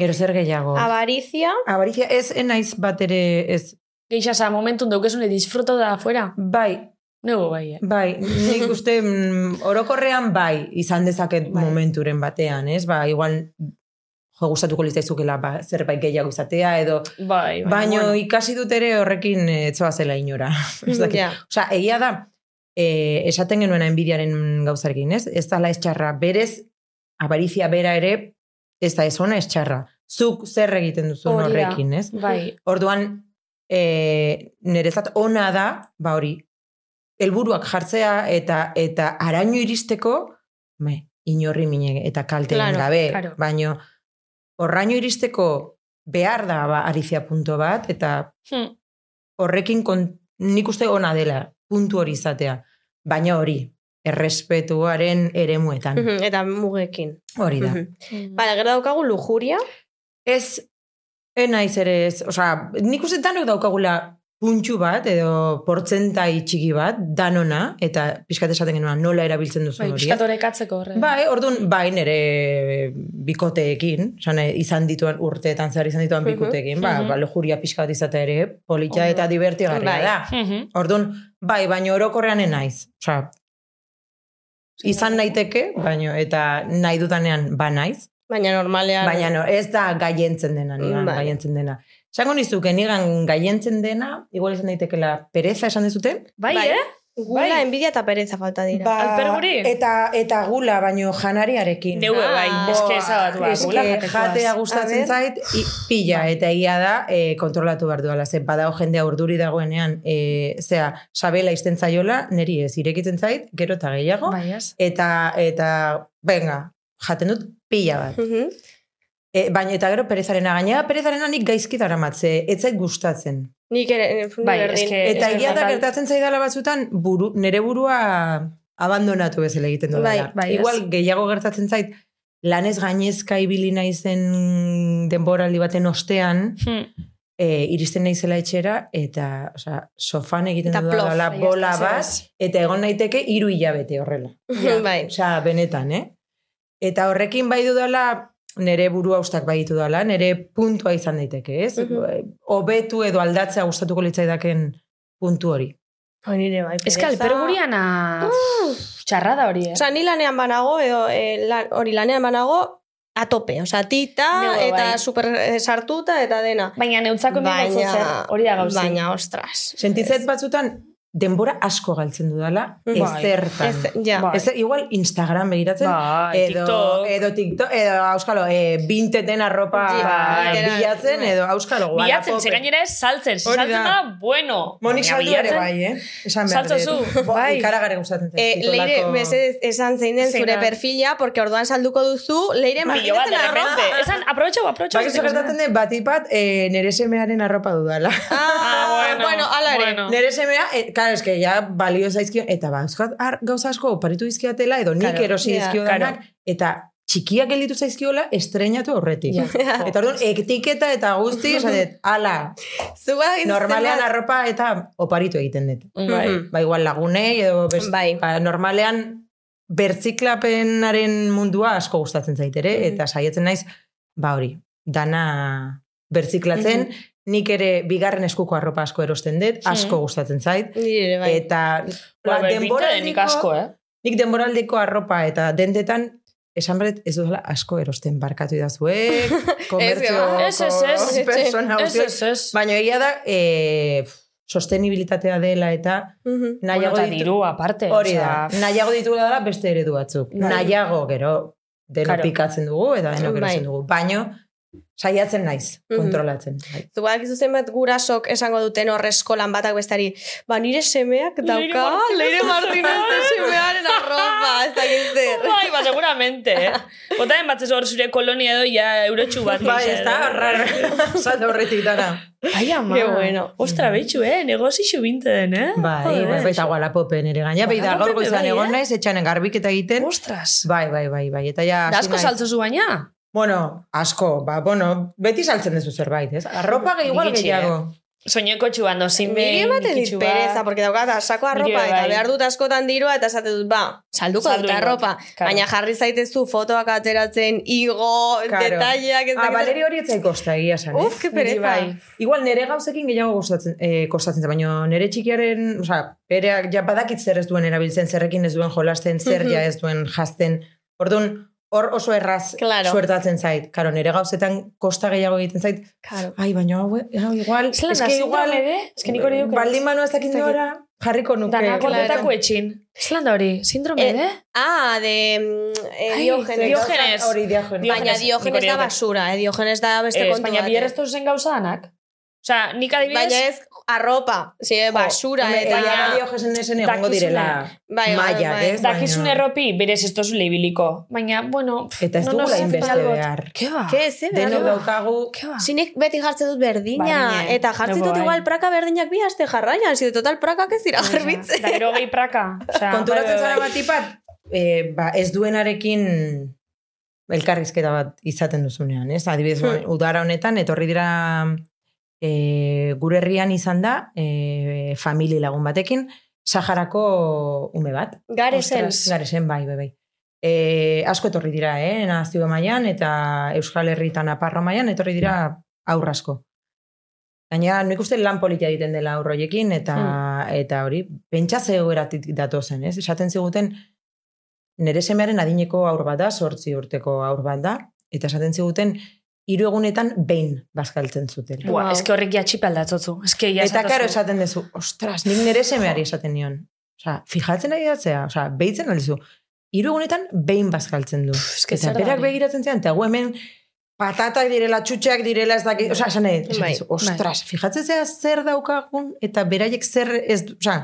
Gero zer gehiago. Avarizia, Avarizia ez enaiz bat ere ez. Geixa, sa, momentun daukezune disfruto da afuera. Bai, Nego bai, eh? bai, nik uste mm, orokorrean bai izan dezaket Bai. momenturen batean, ez? Ba, igual jo gustatuko litzaizukela ba, zerbait gehiago izatea edo Bai, bai. baino bueno. ikasi dut ere horrekin eh, etzoa zela inora. Ja. Osea, egia da, eh, esaten genuen enbidiaren gauzarekin, ez? Ez dala ez txarra. Berez, avarizia bera ere, ez da ez ona ez txarra. Zuk zer egiten da. horrekin, ez? Bai, Orduan, e, nerezat ona da, ba hori, helburuak jartzea eta eta araño iristeko, me, inorri mine eta kalteen Claro, gabe, claro. baino horraino iristeko behar da ba, arizia punto bat, eta Hm. horrekin kon, nik uste ona dela puntu hori izatea, baina hori, errespetuaren eremuetan. Mhm, Eta mugekin. Hori da. Mhm. Vale, gero daukagu lujuria. Ez, enaiz ere ez, osea, nik uste danok daukagula puntxu bat, edo portzentai txiki bat, danona, eta pixkat esaten genuen nola erabiltzen duzu Bai, hori. piskat ez? orekatzeko horre. Bai, orduan, bai, nere bikoteekin, esan, izan dituan urteetan zer izan dituan Mhm, bikoteekin, ba, mhm. ba, lujuria pixka bat izatea ere, polita eta divertigarria Bai. da. Mhm. Orduan, bai, baina orokorrean naiz. Osea, izan naiteke, baino, eta nahi dudanean ba naiz, Baina normalean... baina no, ez da gaientzen dena, nigan Bai. gaientzen dena. Esango nizuke, nigan gaientzen dena, igual izan daitekela pereza esan dezuten? Bai, Bai. eh? Gula, Bai. envidia eta pereza falta dira. Alperguri? Eta, eta gula, baino janariarekin. Neue, bai, Ah. eske ezabatu bat. Eske gula jatekoaz. jatea gustatzen zait, i, pila, eta egia da, e, kontrolatu behar duela, ze badago jendea urduri dagoenean, e, zea, sabela izten zaiola, neri ez, irekitzen zait, gero eta gehiago, Bai, ez? eta, eta, venga, jaten dut pila bat. Mhm. E, baina eta gero perezarena gainera, perezarena nik gaizki daramatze, ez zait gustatzen. Nik ere, ni Bai, eske- Eta egia da gertatzen zaidala batzutan, buru, nere burua abandonatu bezala egiten dut. Bai, bai. Igual gehiago gertatzen zait, lanez gainezka ibili naizen denboraldi baten ostean, Hm. e, iristen naizela etxera, eta osea, sofan egiten Eta plof, dudala bola bat, eta egon naiteke hiru hilabete horrela. Bai. Osea, benetan, eh? Eta horrekin bai dudala, nere burua ustak bai ditu dala, nere puntua izan daiteke, ez? Mhm. Hobetu edo aldatzea gustatuko litzaidaken puntu hori. Hoi nire bai, Ez que pereza. alperguriana... Txarra da hori, eh? Osa, ni lanean banago, edo, e, lan, hori lanean banago, a tope. Osa, tita, Nego, eta bai. super eh, sartuta, eta dena. Baina neutzako baina... zer, hori da gauzi. Baina, ostras. Sentitzet batzutan, denbora asko galtzen dudala, Bai. ezertan. Ez, ja. Bai. Ez, igual Instagram begiratzen, Bai, edo, TikTok. edo TikTok, edo auskalo, e, binteten arropa Bai, bilatzen, edo auskalo, Bilatzen, ze gainera ez saltzen. Saltzen da. bueno. Monik saldu ere bai, eh? Esan behar Saltzo dut. zu, bai. Ikaragarri gustatzen E, zaizkit, leire, mesedez, esan zein den zure perfila, porque orduan salduko duzu, leire marketetzen repente. arropa. Esan, aprobetxo, aprobetxo. Bakizu gertatzen den, batipat, e, nere semearen arropa dudala. Ah, bueno, ala ere. bueno. Nere semea, e, claro, eske ja balio zaizkio, eta ba, euskat, ar, gauza asko oparitu dizkiatela, edo nik Claro, erosi dizkio claro. danak, eta txikiak gelditu zaizkiola estrenatu aurretik. Ja. Eta orduan, etiketa eta guzti, esan dut, ala, normalean arropa eta oparitu egiten dut. Bai. Mhm. Ba, igual lagunei, edo best, Bai. ba, normalean bertziklapenaren mundua asko gustatzen zait ere, Mhm. eta saietzen naiz, ba hori, dana bertziklatzen, Mhm. Nik ere bigarren eskuko arropa asko erosten dut, asko gustatzen zait, Nire, bai. eta Ba, ba, denbora nik asko, eh? nik denboraldiko arropa eta dendetan esan berret ez dudala asko erosten barkatu idazue, komertzio Ez, ez, ez. persona Ez, guztiok. ez, ez. Baina egia da, e, sostenibilitatea dela eta. Bueno, nahiago eta ditu- aparte. Hori da, osea, nahiago ditugula dela beste eredu batzuk. Bai. Nahiago, gero, deno Claro. pikatzen dugu, eta deno Bai. erosten dugu. Baino, saiatzen naiz, Mhm. kontrolatzen. Bai. Zu badakizu zenbat gurasok esango duten hor eskolan batak bestari, ba nire semeak dauka, Leire Martínez semearen arropa, ez da zer. Bai, ba, seguramente, eh? Bota batzez hor zure kolonia edo ja eurotxu bat. Bai, ez da, raro. Salta horretik dara. Ai, ama. Qué bueno. Ostra, betxu, eh? Negozixu binte den, eh? Bai, bai, bai, eta gualapopen ere gaina. Bai, da, gaur goizan bai, egon eh? naiz, etxanen garbiketa egiten. Ostras. Bai, bai, bai, bai. Eta ja, Da asko saltzuzu baina? Bueno, asko, ba, bueno, beti saltzen duzu zerbait, ez? Arropa igual gehiago. Soñeko txuan dozin Niri ematen dit pereza, porque daukat asako arropa, Nire eta bai. behar dut askotan dirua, eta esate dut, ba, salduko Saldu dut arropa. claro. Baina jarri zaitezu fotoak ateratzen, igo, Claro. detaileak, Ah, Valeri hori etzai kosta egia esan, eh? Uf, que pereza. bai. Igual nere gauzekin gehiago gustatzen, eh, kostatzen, zen, baina nere txikiaren, osea, bereak ja badakit zer ez duen erabiltzen, zerrekin ez duen jolasten, zer Mhm. ja ez duen jazten. Orduan, hor oso erraz Claro. suertatzen zait. Karo, nere gauzetan kosta gehiago egiten zait, Claro. ai, baina hau, hau igual, Zelan eske igual, Ez que nik hori duk. baldin manu ez dakit nora, jarriko nuke. Dana claro. gordetako etxin. Zelan da hori? Sindrome, Eh, eh? Ah, de mm, eh, Ai, Diogenes. Diogenes. Hori Diogenes. Dio- Baina Diogenes, da basura, eh? Diogenes da beste Ez, kontu baina bat, biher eh. zen gauzanak. Osea, nik adibidez... Baina ez arropa, sí, basura, Home, eta... egia da Diogesen esan egongo direla Bai, bai, bai. ez? Dakizun erropi, berez ez tozu leibiliko. Baina, bueno... pff, Eta ez no dugula hace inbeste algo- behar. Ke ba? Ke, ze, behar Denok du? daukagu, Ke ba? Zinik beti jartzen dut berdina, Berdina, eta jartzen dugu dut igual praka berdinak bi aste jarraian, zide total prakak ez dira garbitzen. Da gero gehi praka. Osea, konturatzen bai, bai, zara bai. bat ipat, eh, ba, ez duenarekin elkarrizketa bat izaten duzunean, ez? Adibidez, Hmm. udara honetan, etorri dira e, gure herrian izan da, e, famili lagun batekin, Saharako ume bat. Garesen. Garesen, bai, bai, bai. E, asko etorri dira, eh, nazio mailan eta Euskal Herritan aparro mailan etorri dira aurrasko. Gaina, nik uste lan politia egiten dela aurroiekin, eta, Hmm. eta hori, pentsa zegoeratik datozen, ez? Esaten ziguten, nire semearen adineko aur bat da, sortzi urteko aur bat da, eta esaten ziguten, hiru egunetan behin bazkaltzen zuten. Wow. eske horrek ja txipe aldatzotzu. Eske ja Eta karo esaten duzu, ostras, nik nire semeari esaten nion. Osa, fijatzen ari datzea, osa, behitzen aldizu. Hiru egunetan behin bazkaltzen du. eske eta berak begiratzen zean, eta gu hemen patatak direla, txutxeak direla, ez dakit, osa, esan esan Bai, duzu, ostras, fijatzen zea zer daukagun, eta beraiek zer, ez, osa,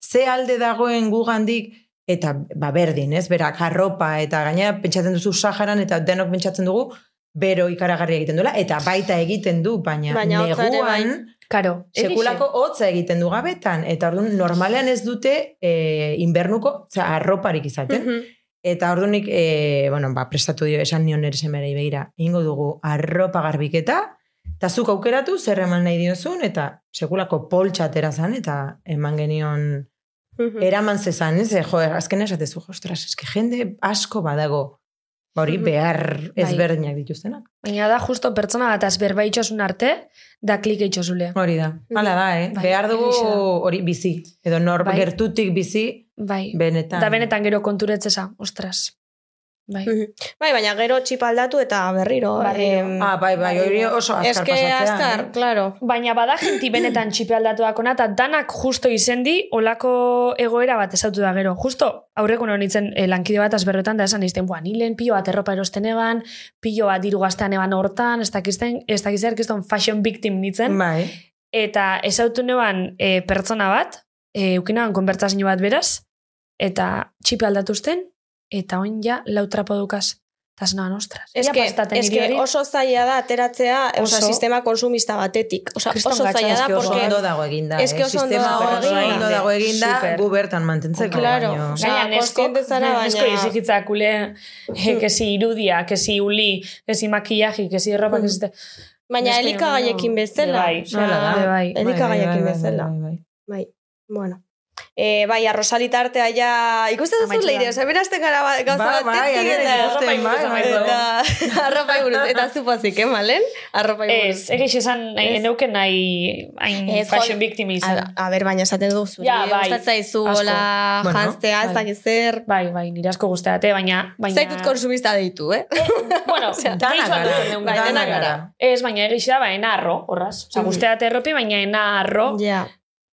ze alde dagoen gugandik, eta ba berdin, ez, berak arropa, eta gaina pentsatzen duzu Saharan, eta denok pentsatzen dugu, bero ikaragarri egiten duela, eta baita egiten du, baina, Baina ere neguan, bai. Karo, sekulako hotza egiten du gabetan, eta orduan normalean ez dute e, inbernuko, osea, arroparik izaten. Mhm. Eta ordunik, e, bueno, ba, prestatu dio, esan nion nire semerei begira, ingo dugu arropa garbiketa, eta zuk aukeratu zer eman nahi diozun, eta sekulako poltsa atera zan, eta eman genion Mhm. eraman zezan, ez? E, jo, azken esatezu, ostras, eske jende asko badago, ba hori Mhm. behar Bai. ezberdinak dituztenak. Baina da justo pertsona bat azberba itxosun arte, da klik itxosule. Hori da, hala da, eh? Bai, behar dugu hori bizi, edo nor Bai. gertutik bizi, Bai. benetan. Da benetan gero konturetzeza, ostras. Bai. Mhm. Bai, baina gero txipa aldatu eta berriro. Berriro. em, Ah, bai, bai, hori oso azkar Eske pasatzea. azkar, eh? claro. Baina bada jenti benetan txipe aldatuakona, eta danak justo izendi olako egoera bat esautu da gero. Justo aurreko honitzen e, lankide bat azberretan da esan izten, bua, ni lehen pilo bat erropa erosten eban, pilo bat diru gaztean eban hortan, ez dakizten, ez dakizten erkizten fashion victim nitzen, Bai. eta esautu neban e, pertsona bat, e, ukinaban konbertsazio bat beraz, eta txipe aldatuzten, eta oin ja lau trapo dukaz. Eta zenan, ostras. Eske, pastaten eske niri hori. oso zaila da ateratzea Oso. osea, sistema konsumista batetik. Osea, Kriston oso zaila da, oso porque... ondo dago eginda. Eske eh? oso ondo Sistema dago oso eginda. ondo dago eginda, Super. gu bertan mantentzeko. Claro. baino. Osea, Gaina neskok, kontziente zara, baina- nesko izikitzak ule, eh, kesi irudia, kesi uli, kesi makillaji, kesi ropa, kesi... Baina Nesko elikagaiekin baino- bezala. Bai, da. Bai, bai. Elikagaiekin Bai, bai, bai, bezala. bai, bai. Bai, bueno. E, bai, arrosalita artea ja... Ikusten duzu leire, osa berazten gara ba- gauza Bai, bat. bai, tetik agian eta- ikusten, bai, bai, Eta arropai buruz. Eta zupozik, eh, malen? Arropai buruz. Ez, egis esan, nahi, Ez. neuken nahi, hain fashion victim A, izan. a ber, baina esaten du zuri. Ja, bai. Gustatzaizu Asko. hola Bueno, janztea, ez bai. dakit zer. Bai, bai, nire asko guzteate, baina... baina... Zaitut konsumista deitu, eh? Bueno, Dana gara, dana gara. Ez, baina egis da, ba, ena arro, horraz. Osa, Mhm. guzteate erropi, baina ena arro. Ja,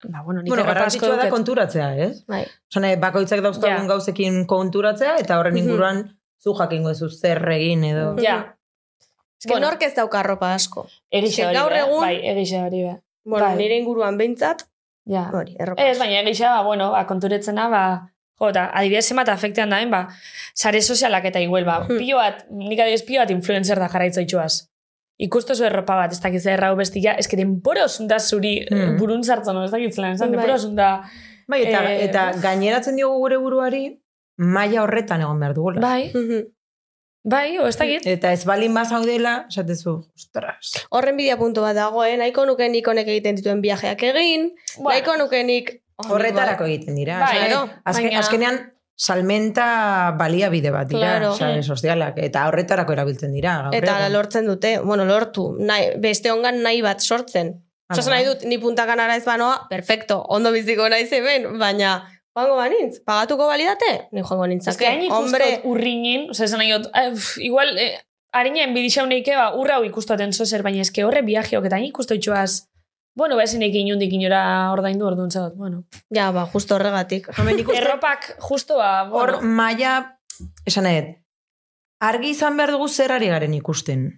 Ba, bueno, nik Bueno, garrantzitsua da konturatzea, ez? bai. Osea, bakoitzak dauzkagun Ja. gauzekin konturatzea, eta horren Mhm. inguruan zu jakingo ez zer egin edo... Ja. Ez que nork ez dauka arropa asko. Egixe Eske hori gaur egun- bai, egixe hori be. Bueno, Bai. nire inguruan behintzat, Ja. hori, erropa Ez, baina egixa, ba, bueno, ba, konturetzena, ba, jo, eta adibidez emat afektean daen, ba, sare sozialak eta iguel, ba, Hmm. pilo bat, nik adibidez pilo bat influencer da jarraitza itxuaz. Ikustu zu erropa bat, ez dakiz errau bestia, ez que denpora osunda zuri mm. burun zartzen, ez dakiz lan, esan, Bai. denpora osunda, Bai, eta, Eh, eta uf. gaineratzen diogu gure buruari, maila horretan egon behar dugula. bai, Mhm. bai, o ez dakit. Eta ez balin bazaudela, esatezu, ostras. Horren bidea puntu bat dago, eh? Nahiko nuke nik honek egiten dituen viajeak egin, nahiko nuke nik... Oh, Horretarako egiten dira. Bai, azken, azkenean, salmenta baliabide bat dira, Claro. sare sozialak, eta horretarako erabiltzen dira. gaur Eta egun. lortzen dute, bueno, lortu, nahi, beste ongan nahi bat sortzen. Hala Osa da. nahi dut, ni puntakanara ez banoa, perfecto, ondo biziko naiz hemen, baina joango banintz, pagatuko balidate? Ni joango Ez que nintzake. hain Hombre, urrinin, oza, esan nahi dut, eh, igual, eh, harinen bidixauneike, ba, urra hau ikustoten zozer, baina eske horre viajeok, eta hain ikusto itxuaz, bueno, ba, esenek inundik inora ordaindu orduan zaut, bueno. ja, ba, justo horregatik. Erropak justo, ba, Hor bueno, maila, esan nahi, dut, argi izan behar dugu zer ari garen ikusten.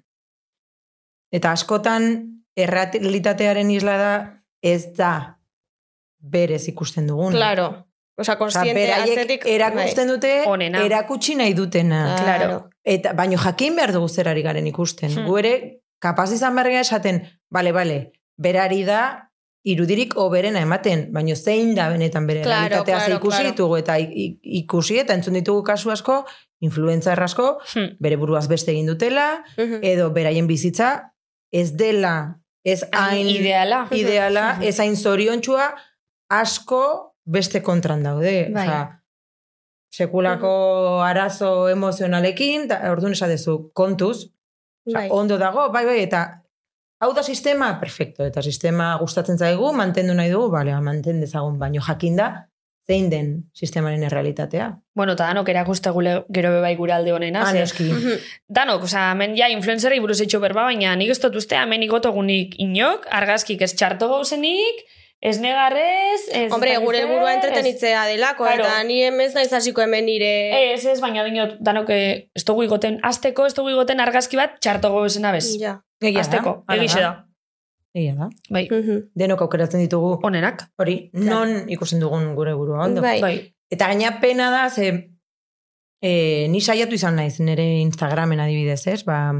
Eta askotan, errealitatearen isla da, ez da berez ikusten dugun. Claro. Osa, Osa, konstiente beraiek atzetik... bai. erakusten dute, Onena. erakutsi nahi dutena. Claro. Eta, baino jakin behar dugu zer ari garen ikusten. Hmm. Gu ere, kapaz izan behar esaten, bale, bale, berari da, irudirik oberena ematen, baino zein da benetan bere Claro, realitatea claro, ikusi claro. ditugu, eta ikusi eta entzun ditugu kasu asko, influencer asko, hm, bere buruaz beste egin dutela, Mhm. edo beraien bizitza, ez dela, ez hain ideala. ideala, Mhm. ez hain zoriontsua, asko beste kontran daude. Bai. Osea, sekulako arazo emozionalekin, da, orduan esatezu, kontuz, osea, Bai. ondo dago, bai, bai, eta hau da sistema, perfecto, eta sistema gustatzen zaigu, mantendu nahi dugu, bale, ba, manten dezagun, baino jakinda, zein den sistemaren errealitatea. Bueno, eta danok erakuste gule, gero bebai gure alde honena. Ah, noski. Mhm. Danok, osea, hemen ja influencerri buruz etxo berba, baina nik ez dut uste, hemen ikotogunik inok, argazkik ez txarto gauzenik, ez negarrez, ez... Hombre, gure helburua ez- entretenitzea delako, Claro. eta ni emez naiz hasiko hemen nire... Ez, ez, baina dinot, danok, eh, ez dugu igoten, azteko, ez dugu igoten argazki bat txarto gauzena bez. Ja. Egia Azteko, egixe da. Egia da. Bai, Mhm. Denok aukeratzen ditugu, onenak. hori, non ikusten dugun gure burua ondo. Bai. Bai. Eta gaina pena da, ze e, ni saiatu izan naiz nire Instagramen adibidez, ez? Ba,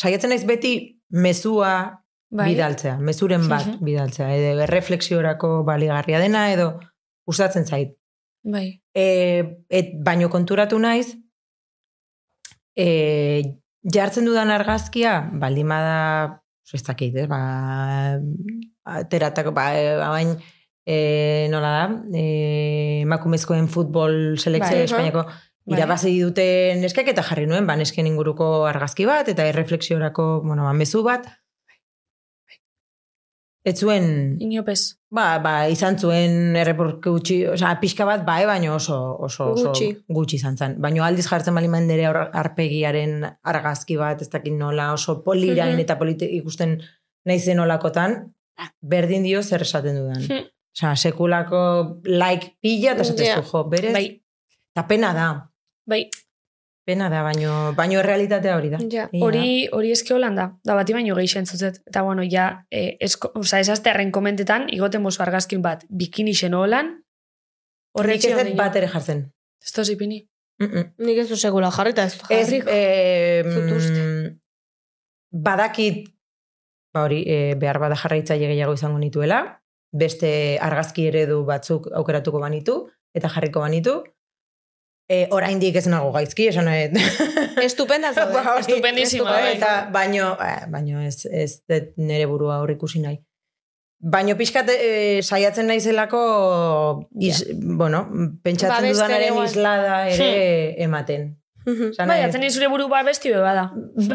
saiatzen naiz beti mezua Bai. bidaltzea, mezuren bat Mhm. bidaltzea, edo erreflexiorako baligarria dena, edo gustatzen zait. Bai. E, et, baino konturatu naiz, e, jartzen dudan argazkia, baldin bada, oso ez dakit, ba, ateratako, ba, e, bain, e, nola da, e, emakumezkoen futbol selekzio Bai. Espainiako Bai. irabazi duten neskak eta jarri nuen, ba, nesken inguruko argazki bat, eta erreflexiorako, bueno, ba, mezu bat, Ez zuen, Inopez. ba, ba, izan zuen erreporke gutxi, osea, pixka bat, bai, baino oso, oso, oso Gutxi. gutxi izan zen. Baino aldiz jartzen bali mandere arpegiaren argazki bat, ez dakit nola, oso polirain Mhm. eta polite ikusten naizen olakotan, berdin dio zer esaten dudan. Mhm. Osea, sekulako like pila eta esatezu, Ja. jo, berez, Bai. eta pena da, Bai. Pena da, baino, baino realitatea hori da. Ja. Hori, hori eske holanda, da bati baino gehi entzuzet. Eta bueno, ja, eh, esko, oza, esaztearen komentetan, igoten bozu argazkin bat, bikini xeno holan, da. horre Nik ez dut bat ere jartzen. Ez toz ipini. Mm -mm. Nik ez du segula jarrita ez du Ez, jarrik. eh, badakit, ba hori, eh, behar bada jarraitzaile gehiago izango nituela, beste argazki eredu batzuk aukeratuko banitu, eta jarriko banitu. E, oraindik ez nago gaizki, esan nahi. Estupenda zaude. Ba, hori, Estupendísima, bai. Eta, baino, eh, baino ez, ez nere burua hor ikusi nahi. Baino pixkat eh, saiatzen naizelako, iz, bueno, pentsatzen Ba, dudanaren islada ere ematen. Esan Bai, atzen zure buru ba besti beba da.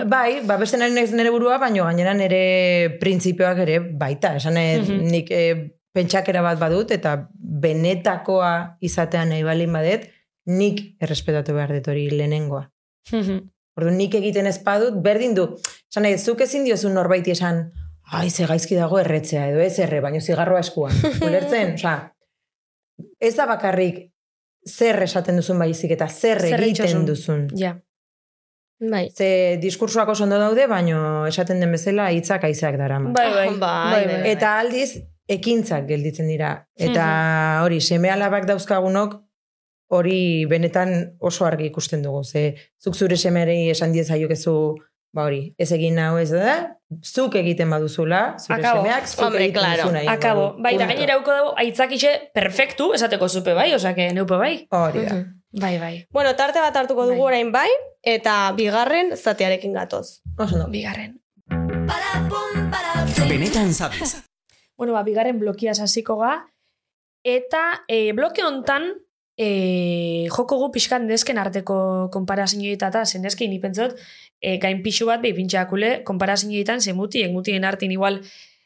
Bai, ba beste nari naiz nere burua, baino gainera nere printzipioak ere baita. Esan Mhm. nik e, pentsakera bat badut, eta benetakoa izatea nahi balin badet, nik errespetatu behar dut hori lehenengoa. Orduan nik egiten ez badut, berdin du. Esan nahi, zuk ezin diozu norbaiti esan, ai, ze gaizki dago erretzea, edo ez erre, baino zigarroa eskuan. Ulertzen, osea, ez da bakarrik zer esaten duzun baizik eta zer, Zer egiten itxosun. duzun. Ja. Bai. Ze diskursoak oso ondo daude, baino esaten den bezala hitzak aizeak darama. Bai, bai. Bai, bai, bai. bai. Eta aldiz, ekintzak gelditzen dira. Eta hori, seme alabak dauzkagunok, hori benetan oso argi ikusten dugu. Ze, zuk zure semeari esan diezaiokezu, ba hori, ez egin hau ez da, zuk egiten baduzula, zure Akabo. semeak, zuk Hombre, egiten claro. duzuna. egingo Akabo. Bai, da gainera auko dago, aitzakixe perfektu, esateko zupe bai, osake, neupe bai. Hori da. Mhm. Bai, bai. Bueno, tarte bat hartuko dugu Bai. orain bai, eta bigarren zatearekin gatoz. Oso ondo. Bigarren. Benetan sabes. Bueno, ba, bigarren blokiaz hasiko ga. Eta e, bloke hontan e, joko gu pixkan dezken arteko konparazioetan eta zen eski ni pentsot e, gain pixu bat behi pintxakule konparazioetan ze muti, mutien artin igual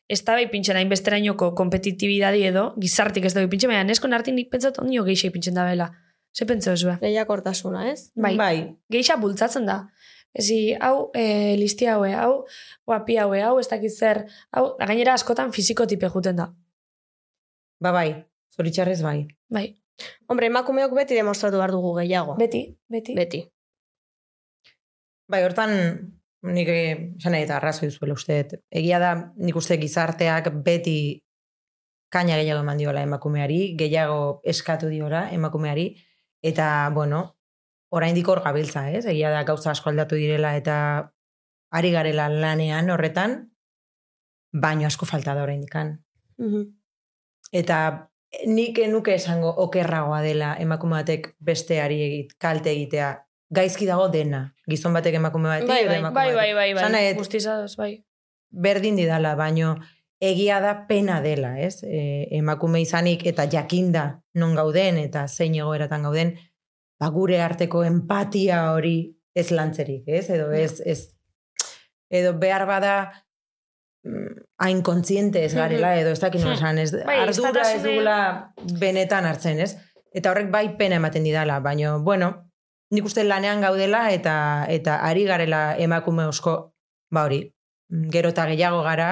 ez da behi pintxen hainbesterainoko kompetitibidadi edo, gizartik ez da behi pintxen, baina neskon artin nik pentsot ondio geixei pintxen da bela. Ze pentsa ez Lehiakortasuna, ez? Bai, Bai. geixa bultzatzen da. Ezi, hau, e, listi haue, hau, guapi haue, hau, ez dakit zer, hau, gainera askotan fiziko tipe juten da. Ba bai, zoritxarrez bai. Bai, Hombre, emakumeok beti demostratu behar dugu gehiago. beti, beti. Beti. Bai, hortan nik eh, esan eta arrazoi zuela uste. Egia da, nik uste gizarteak beti kaina gehiago eman diola emakumeari, gehiago eskatu diola emakumeari, eta, bueno, oraindik hor gabiltza, ez? Egia da gauza asko aldatu direla eta ari garela lanean horretan, baino asko falta da oraindikan. Mhm. Eta nik nuke esango okerragoa dela emakume batek besteari egit, kalte egitea. Gaizki dago dena. Gizon batek emakume Bai, edo bai, emakume Bai, bai, bai, bai. Nahi dut, Guztizadoz, bai. berdin didala, baino egia da pena dela, ez? E, emakume izanik eta jakinda non gauden eta zein egoeratan gauden, ba gure arteko empatia hori ez lantzerik, ez? Edo ez, ez edo behar bada mm, hain kontziente ez garela, edo ez dakit nola esan, ez, Bai, ardura ez dugula benetan hartzen, ez? Eta horrek bai pena ematen didala, baino, bueno, nik uste lanean gaudela eta eta ari garela emakume osko, ba hori, gero eta gehiago gara,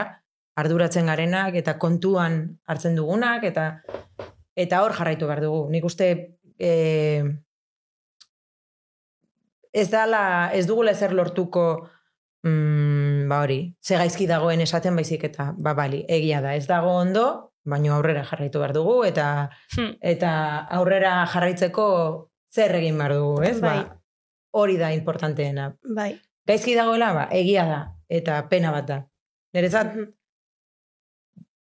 arduratzen garenak eta kontuan hartzen dugunak eta eta hor jarraitu behar dugu. Nik uste e, ez dala, ez dugula ezer lortuko mm, ba hori, ze gaizki dagoen esaten baizik eta ba bali, egia da, ez dago ondo, baino aurrera jarraitu behar dugu eta Hm. eta aurrera jarraitzeko zer egin behar dugu, ez? Bai. Ba, hori da importanteena. Bai. Gaizki dagoela, ba, egia da, eta pena bat da. Nerezat, Mhm.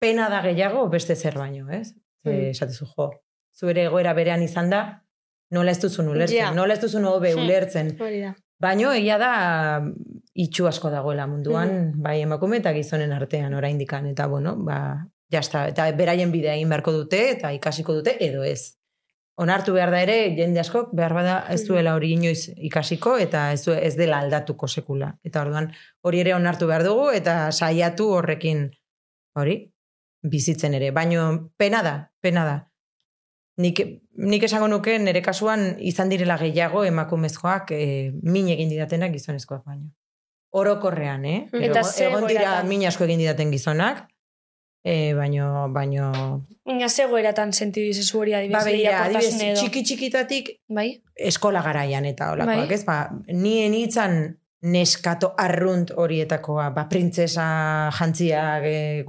pena da gehiago beste zer baino, ez? Mm. esatezu, jo, zuere egoera berean izan da, nola ez duzun ulertzen, Ja. nola ez duzun hobe Hmm. ulertzen. Hori da. Baino, egia da, itxu asko dagoela munduan, bai emakume eta gizonen artean oraindikan eta bueno, ba, jasta, eta beraien bidea egin beharko dute, eta ikasiko dute, edo ez. Onartu behar da ere, jende askok, behar bada ez duela hori inoiz ikasiko, eta ez, du, ez dela aldatuko sekula. Eta orduan, hori ere onartu behar dugu, eta saiatu horrekin, hori, bizitzen ere. Baino, pena da, pena da. Nik, nik esango nuke nire kasuan izan direla gehiago emakumezkoak e, min egin didatenak gizonezkoak baino. Orokorrean, eh? Eta ze egon dira min asko egin didaten gizonak, e, baino, baino... Baina ze goeratan sentidu izezu hori adibidez, Ba, lehiakortasun adibidez, txiki txikitatik Bai? eskola garaian eta olakoak, Bai. ez? Ba, nien hitzan neskato arrunt horietakoa, ba, printzesa jantziak, e,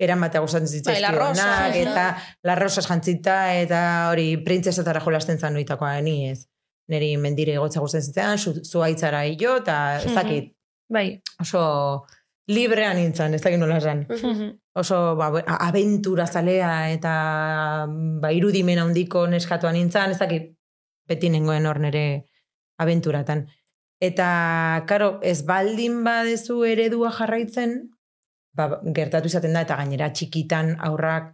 eramatea gustatzen Bai, zitzaizkionak, eta la rosas jantzita, eta hori printzesatara jolasten zan noitakoa, ni ez. Neri mendire egotza gustatzen zitzaidan, zu, zuaitzara hilo, eta ez Mhm. dakit, Bai. oso librean nintzen, ez dakit nola esan. Oso ba, bu- a- abentura zalea eta ba, irudimen handiko neskatoa nintzen, ez dakit beti nengoen hor nere abenturatan. Eta, karo, ez baldin badezu eredua jarraitzen, ba, gertatu izaten da, eta gainera txikitan aurrak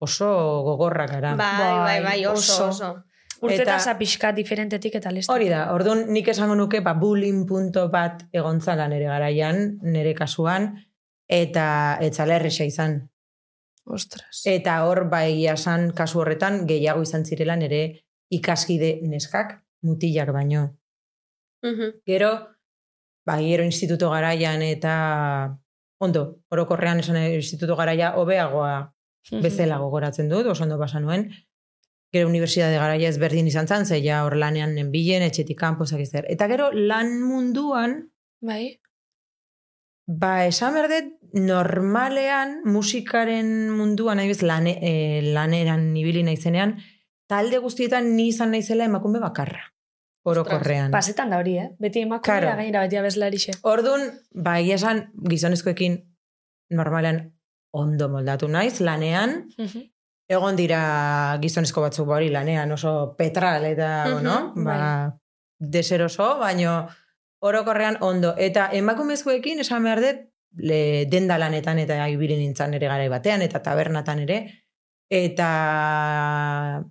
oso gogorrak gara. Bai, bai, bai, oso, oso. Urteta Eta- pixka diferentetik eta listo. Hori da, orduan nik esango nuke, ba, bullying punto bat egontzala nere garaian, nere kasuan, eta etzala erresa izan. Ostras. Eta hor, ba, egia esan, kasu horretan, gehiago izan zirela nere ikaskide neskak, mutilak baino. Mhm. Gero, ba, gero instituto garaian eta ondo, orokorrean esan nahi instituto garaia hobeagoa bezala gogoratzen dut, oso ondo pasa nuen. Gero universidade garaia ezberdin izan zan, ze ja hor lanean nenbilen, etxetik kanpo, zaki zer. Eta gero lan munduan, Bai. ba, esan berdet, normalean, musikaren munduan, nahi bez, lane, e, laneran ibili naizenean, talde guztietan ni izan naizela emakume bakarra. Orokorrean. Pasetan da hori, eh? Beti emakumea Claro. gainera beti abeslarixe. Orduan, ba, egia esan, gizonezkoekin normalean ondo moldatu naiz, lanean, egon dira gizonezko batzuk ba hori lanean oso petral eta, Mhm, no? Ba, bai. deseroso, baino orokorrean ondo. Eta emakumezkoekin esan behar dut, le, denda lanetan eta ibili nintzen ere garai batean, eta tabernatan ere, eta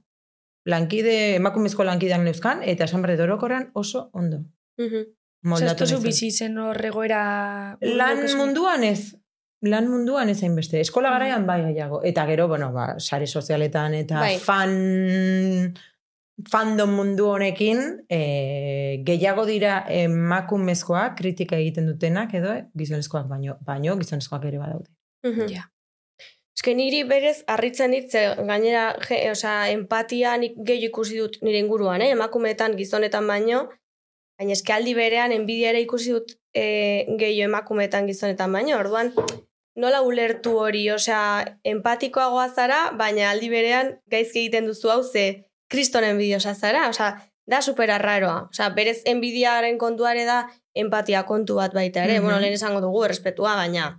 lankide, emakumezko lankideak neuzkan, eta esan behar dut orokorrean oso ondo. Mhm. Osa, Moldatu bizi zen horregoera... Lan munduan ez. Lan munduan ez hainbeste. Eskola garaian bai gehiago. Eta gero, bueno, ba, sare sozialetan eta Bai. fan fandom mundu honekin e, gehiago dira emakumezkoak kritika egiten dutenak edo eh, gizonezkoak baino, baino gizonezkoak ere badaude. Mhm. Ja. Eske niri berez harritzen dit, gainera, je, osea, empatia nik gehi ikusi dut nire inguruan, eh? emakumeetan, gizonetan baino, baina eske aldi berean enbidia ere ikusi dut e, gehi emakumeetan, gizonetan baino, orduan, nola ulertu hori, osea, empatikoagoa zara, baina aldi berean gaizki egiten duzu hau ze kriston enbidiosa zara, osea, da super arraroa. Osea, berez enbidiaren kontuare da empatia kontu bat baita ere. Mhm. Bueno, lehen esango dugu, errespetua, baina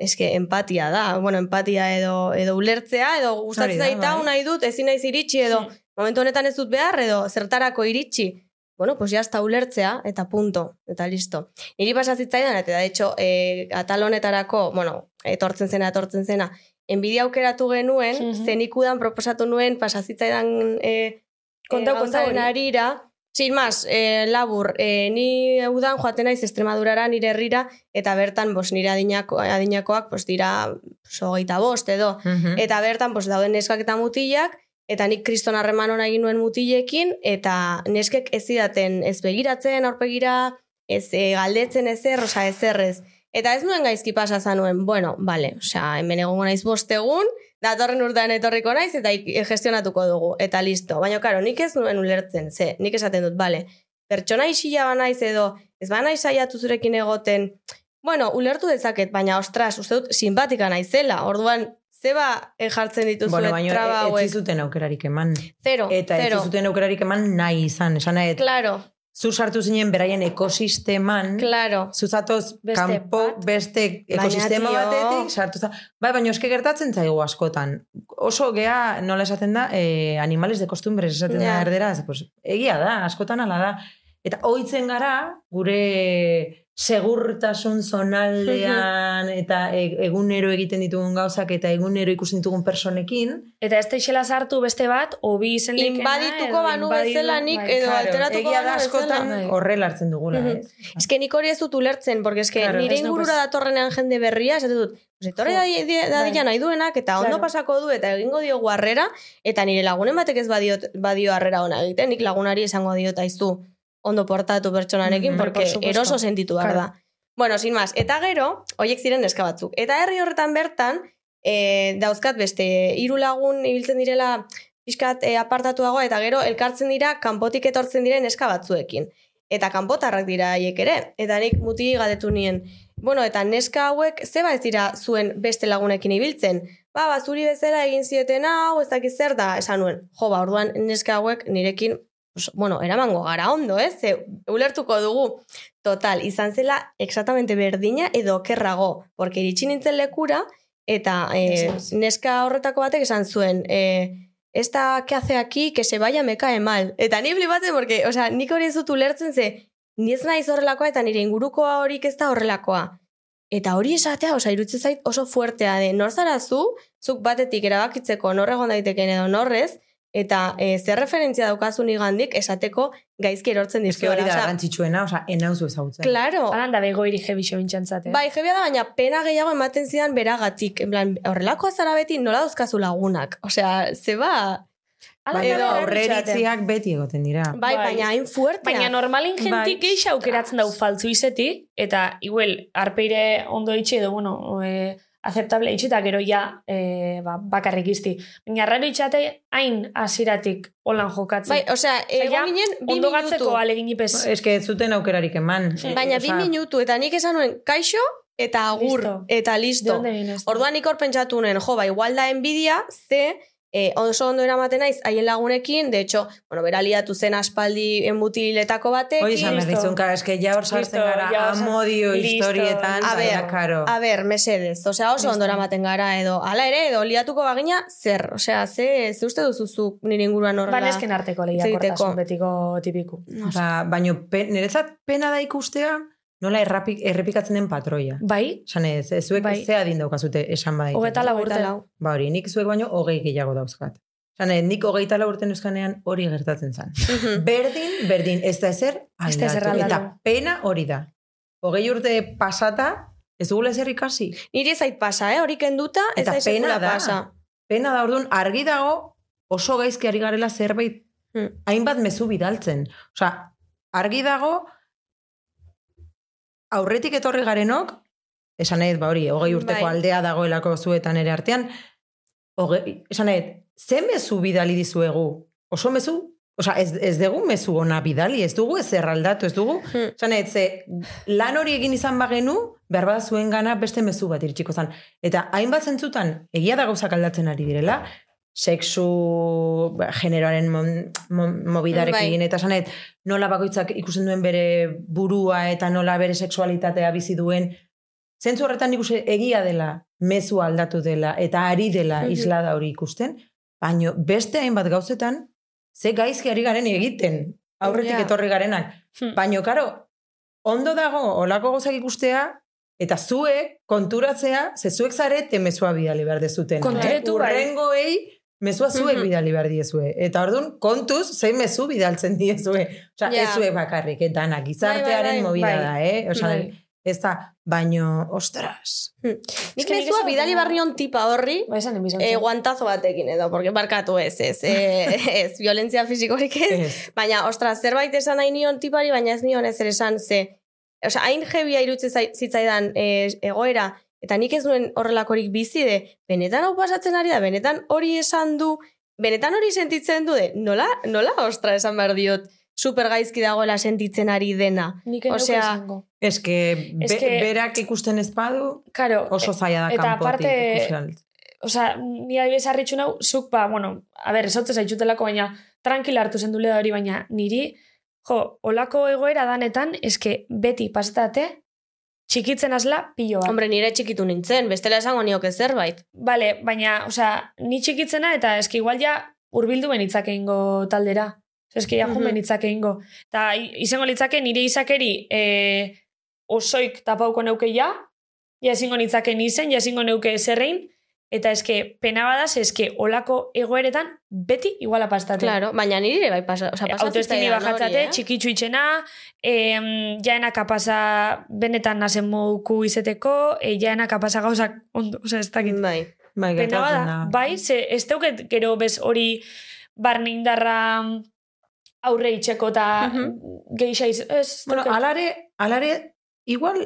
eske empatia da. Bueno, empatia edo edo ulertzea, edo gustatzen zaita, bai. nahi dut, ezin naiz iritsi, edo momentu honetan ez dut behar, edo zertarako iritsi. Bueno, pues ya está ulertzea, eta punto, eta listo. Niri pasa zitzaidan, eta de hecho, e, atal honetarako, bueno, etortzen zena, etortzen zena, enbidia aukeratu genuen, Mhm. zenikudan proposatu nuen, pasa zitzaidan e, Kontau, e, kontau gauzaren hori. arira, Sin más, eh, labur, eh, ni udan joaten naiz Extremadurara nire herrira, eta bertan, bos, nire adinako, adinakoak, bos, dira, hogeita bost, edo. Mhm. Eta bertan, bos, dauden neskak eta mutilak, eta nik kriston harreman hona egin nuen mutilekin, eta neskek ez zidaten ez begiratzen aurpegira, ez eh, galdetzen ezer, osa ezerrez. Eta ez nuen gaizki pasa zanuen, bueno, vale, osea, hemen egongo naiz bost egun, datorren urtean etorriko naiz, eta gestionatuko dugu, eta listo. Baina, karo, nik ez nuen ulertzen, ze, nik esaten dut, vale, pertsona isila banaiz edo, ez banaiz saiatu zurekin egoten, bueno, ulertu dezaket, baina, ostras, uste dut, simpatika naizela, orduan, zeba eh, jartzen dituzue Bueno, baina traba ez hauek. zuten aukerarik eman. Zero, Eta ez zero. zuten aukerarik eman nahi izan. Esan nahi, Claro, zu sartu zinen beraien ekosisteman, claro. zuzatoz Beste kanpo bat. beste Baina, ekosistema tio. batetik sartu za. Bai, baina eske gertatzen zaigu askotan. Oso gea, nola esaten da, eh, animales de costumbres esaten Ja. da erderaz. Pues, egia da, askotan ala da. Eta ohitzen gara, gure segurtasun zonaldean eta e- egunero egiten ditugun gauzak eta egunero ikusten ditugun personekin. Eta ez teixela sartu beste bat, obi izen likena, Inbadituko edo banu bezala nik bai. edo Claro, alteratuko egia da banu askotan bezala. horrela hartzen dugula, Mhm. ez? Ez que nik hori ez dut ulertzen, porque es que Claro, nire ez ingurura pues- datorrenean jende berria, ez dut, pues etorri da, dadila bai. nahi duenak, eta ondo Claro. pasako du, eta egingo dio harrera, eta nire lagunen batek ez badio, badio harrera ona egiten, nik lagunari esango diot aizu ondo portatu pertsonarekin, Mhm, porque por eroso sentitu behar Claro. da. Bueno, sin más, eta gero, hoiek ziren neska batzuk. Eta herri horretan bertan, e, dauzkat beste hiru lagun ibiltzen direla pixkat e, apartatuago, eta gero elkartzen dira kanpotik etortzen diren neska batzuekin. Eta kanpotarrak dira haiek ere. Eta nik muti galdetu nien. Bueno, eta neska hauek zeba ez dira zuen beste lagunekin ibiltzen. Ba, ba, zuri bezala egin zieten hau, ez dakiz zer da, esan nuen. Jo, ba, orduan neska hauek nirekin, bueno, eramango gara ondo, ez? Ze, ulertuko dugu. Total, izan zela exactamente berdina edo okerrago. Porque iritsi nintzen lekura, eta eh, neska horretako batek esan zuen, eh, esta que hace aquí, que se vaya, me cae mal. Eta ni flipatzen, porque, o sea, nik hori ez dut ulertzen ze, ni ez naiz horrelakoa eta nire ingurukoa horik ez da horrelakoa. Eta hori esatea, osa, irutzen zait oso fuertea de, nor zara zu, zuk batetik erabakitzeko nor egon daiteken edo norrez, eta e, zer referentzia daukazu nigandik esateko gaizki erortzen dizkiora. hori da Osea, garrantzitsuena, oza, enauzu ezagutzen. Claro, Alan da bego iri jebixo bintxantzate. Bai, jebia da, baina pena gehiago ematen zidan beragatik. En plan, horrelakoa zara beti nola dauzkazu lagunak. Osea, zeba... Alan Edo aurreritziak beti egoten dira. Bai, Bai. baina hain fuertea. Baina normalin jentik Bai. geixa aukeratzen dau faltzu izeti, eta igual, arpeire ondo itxe edo, bueno, e, aceptable itxita gero ja e, ba, bakarrik izti. Baina raro itxate hain hasiratik holan jokatzen. Bai, osea, egon ginen bi ondo minutu. gatzeko alegin ipez. Ez que ez zuten aukerarik eman. Baina bi Osea, minutu, eta nik esan nuen, kaixo, eta agur, Listo. eta listo. Orduan nik hor pentsatu nuen, jo, ba, igual da envidia, ze, eh, oso ondo eramaten naiz, haien lagunekin, de hecho, bueno, bera liatu zen aspaldi enmutiletako batekin. Hoi esan behar kara, eske ja hor sartzen gara ja, amodio historietan, A ber, karo. A ber, mesedez, osea, oso Listo. ondo eramaten gara, edo, ala ere, edo liatuko bagina, zer, osea, ze, ze uste duzuzu nire inguruan horrela. Ba, nesken arteko lehia Hitz egiteko. kortasun betiko tipiku. Ba, baino, pe, niretzat pena da ikustea, nola errapik, errepikatzen den patroia. Bai, Esan ez, ez zuek Bai. ze adin daukazute esan badaite. hogeta lau urte. Hogeita. Ba hori, nik zuek baino hogei gehiago dauzkat. Esan ez, nik hogeita lau urten euskanean hori gertatzen zen. Mhm. Berdin, berdin, ez da ezer Ez da. Eta pena hori da. Hogei urte pasata, ez dugula ezer ikasi. Niri ez zait pasa, eh? hori kenduta, ez Eta zait pena da. pasa. Pena da, orduan, argi dago oso gaizki ari garela zerbait Hmm. hainbat mezu bidaltzen. Osea, argi dago aurretik etorri garenok, esan nahi, ba hori, hogei urteko Bai. aldea dagoelako zuetan ere artean, hogei, esan nahi, ze mezu bidali dizuegu? Oso mezu? Osea, ez, ez dugu mezu ona bidali, ez dugu ez erraldatu, ez dugu, Hmm. Esan nahi, ze lan hori egin izan bagenu, behar bada zuen gana beste mezu bat iritsiko zen. Eta hainbat zentzutan, egia da gauzak aldatzen ari direla, sexu ba, generoaren mobidarekin, Bai. eta nahi, nola bakoitzak ikusten duen bere burua eta nola bere sexualitatea bizi duen, zentzu horretan nik uste egia dela, mezu aldatu dela, eta ari dela Mhm. islada hori ikusten, baino beste hainbat gauzetan, ze gaizki ari garen egiten, aurretik Ja. etorri garenak. Hmm. Baino, karo, ondo dago olako gozak ikustea, eta zuek konturatzea, ze zuek zarete mezua bidali behar dezuten. Konturatu, bai. Urrengoei, mezua zuek Mhm. bidali behar diezue. Eta orduan, kontuz, zein mezu bidaltzen diezue. Osea, Ja. ez zuek bakarrik, eta danak, gizartearen bai, bai. movida Bai. da, eh? Osea, Bai. ez da, baino, ostras. Que nik mezua bidali dut- barnion tipa horri, Ba, esan enbizan. eh, guantazo batekin edo, porque barkatu ez, ez, eh, ez, violentzia fisikorik ez, Ez. baina, ostras, zerbait esan nahi nion tipari, baina ez nion ezer esan, ze, osea, hain jebia irutze zai- zitzaidan eh, egoera, eta nik ez duen horrelakorik bizi de, benetan hau pasatzen ari da, benetan hori esan du, benetan hori sentitzen du de, nola, nola, ostra, esan behar diot, super gaizki dagoela sentitzen ari dena. Nik Osea, esango. Ez que, Ez be, que- berak ikusten ez badu, Karo, oso zaila da eta aparte-. Osa, ni adibidez harritxu nau, zuk, ba, bueno, a ber, esotze zaitxutelako, baina tranquila hartu zen dule hori, baina niri, jo, olako egoera danetan, eske beti pasetate, txikitzen azla pilo bat. Hombre, nire txikitu nintzen, bestela esango nioke zerbait. Bale, baina, osea, ni txikitzena eta eske igual ja urbildu benitzake ingo taldera. Eske ja jun Mhm. benitzake ingo. Eta i- izango litzake nire izakeri e, osoik tapauko neuke ja, ja ezingo nitzake nizen, ja ezingo neuke zerrein, eta eske pena badaz, eske olako egoeretan beti iguala pastate. Claro, baina niri ere bai pasa, o sea, pasa Autoestimi zitzaidan bajatzate, eh? txikitsu itxena, em, jaena kapasa benetan nazen moduku izeteko, e, jaena kapasa gauzak ondo, osea, ez dakit. Bai. Bai, Pena bada, da. bai, ze ez teuket gero bez hori barne indarra aurre itxeko eta Mhm. geixa iz, ez, Bueno, alare, alare, igual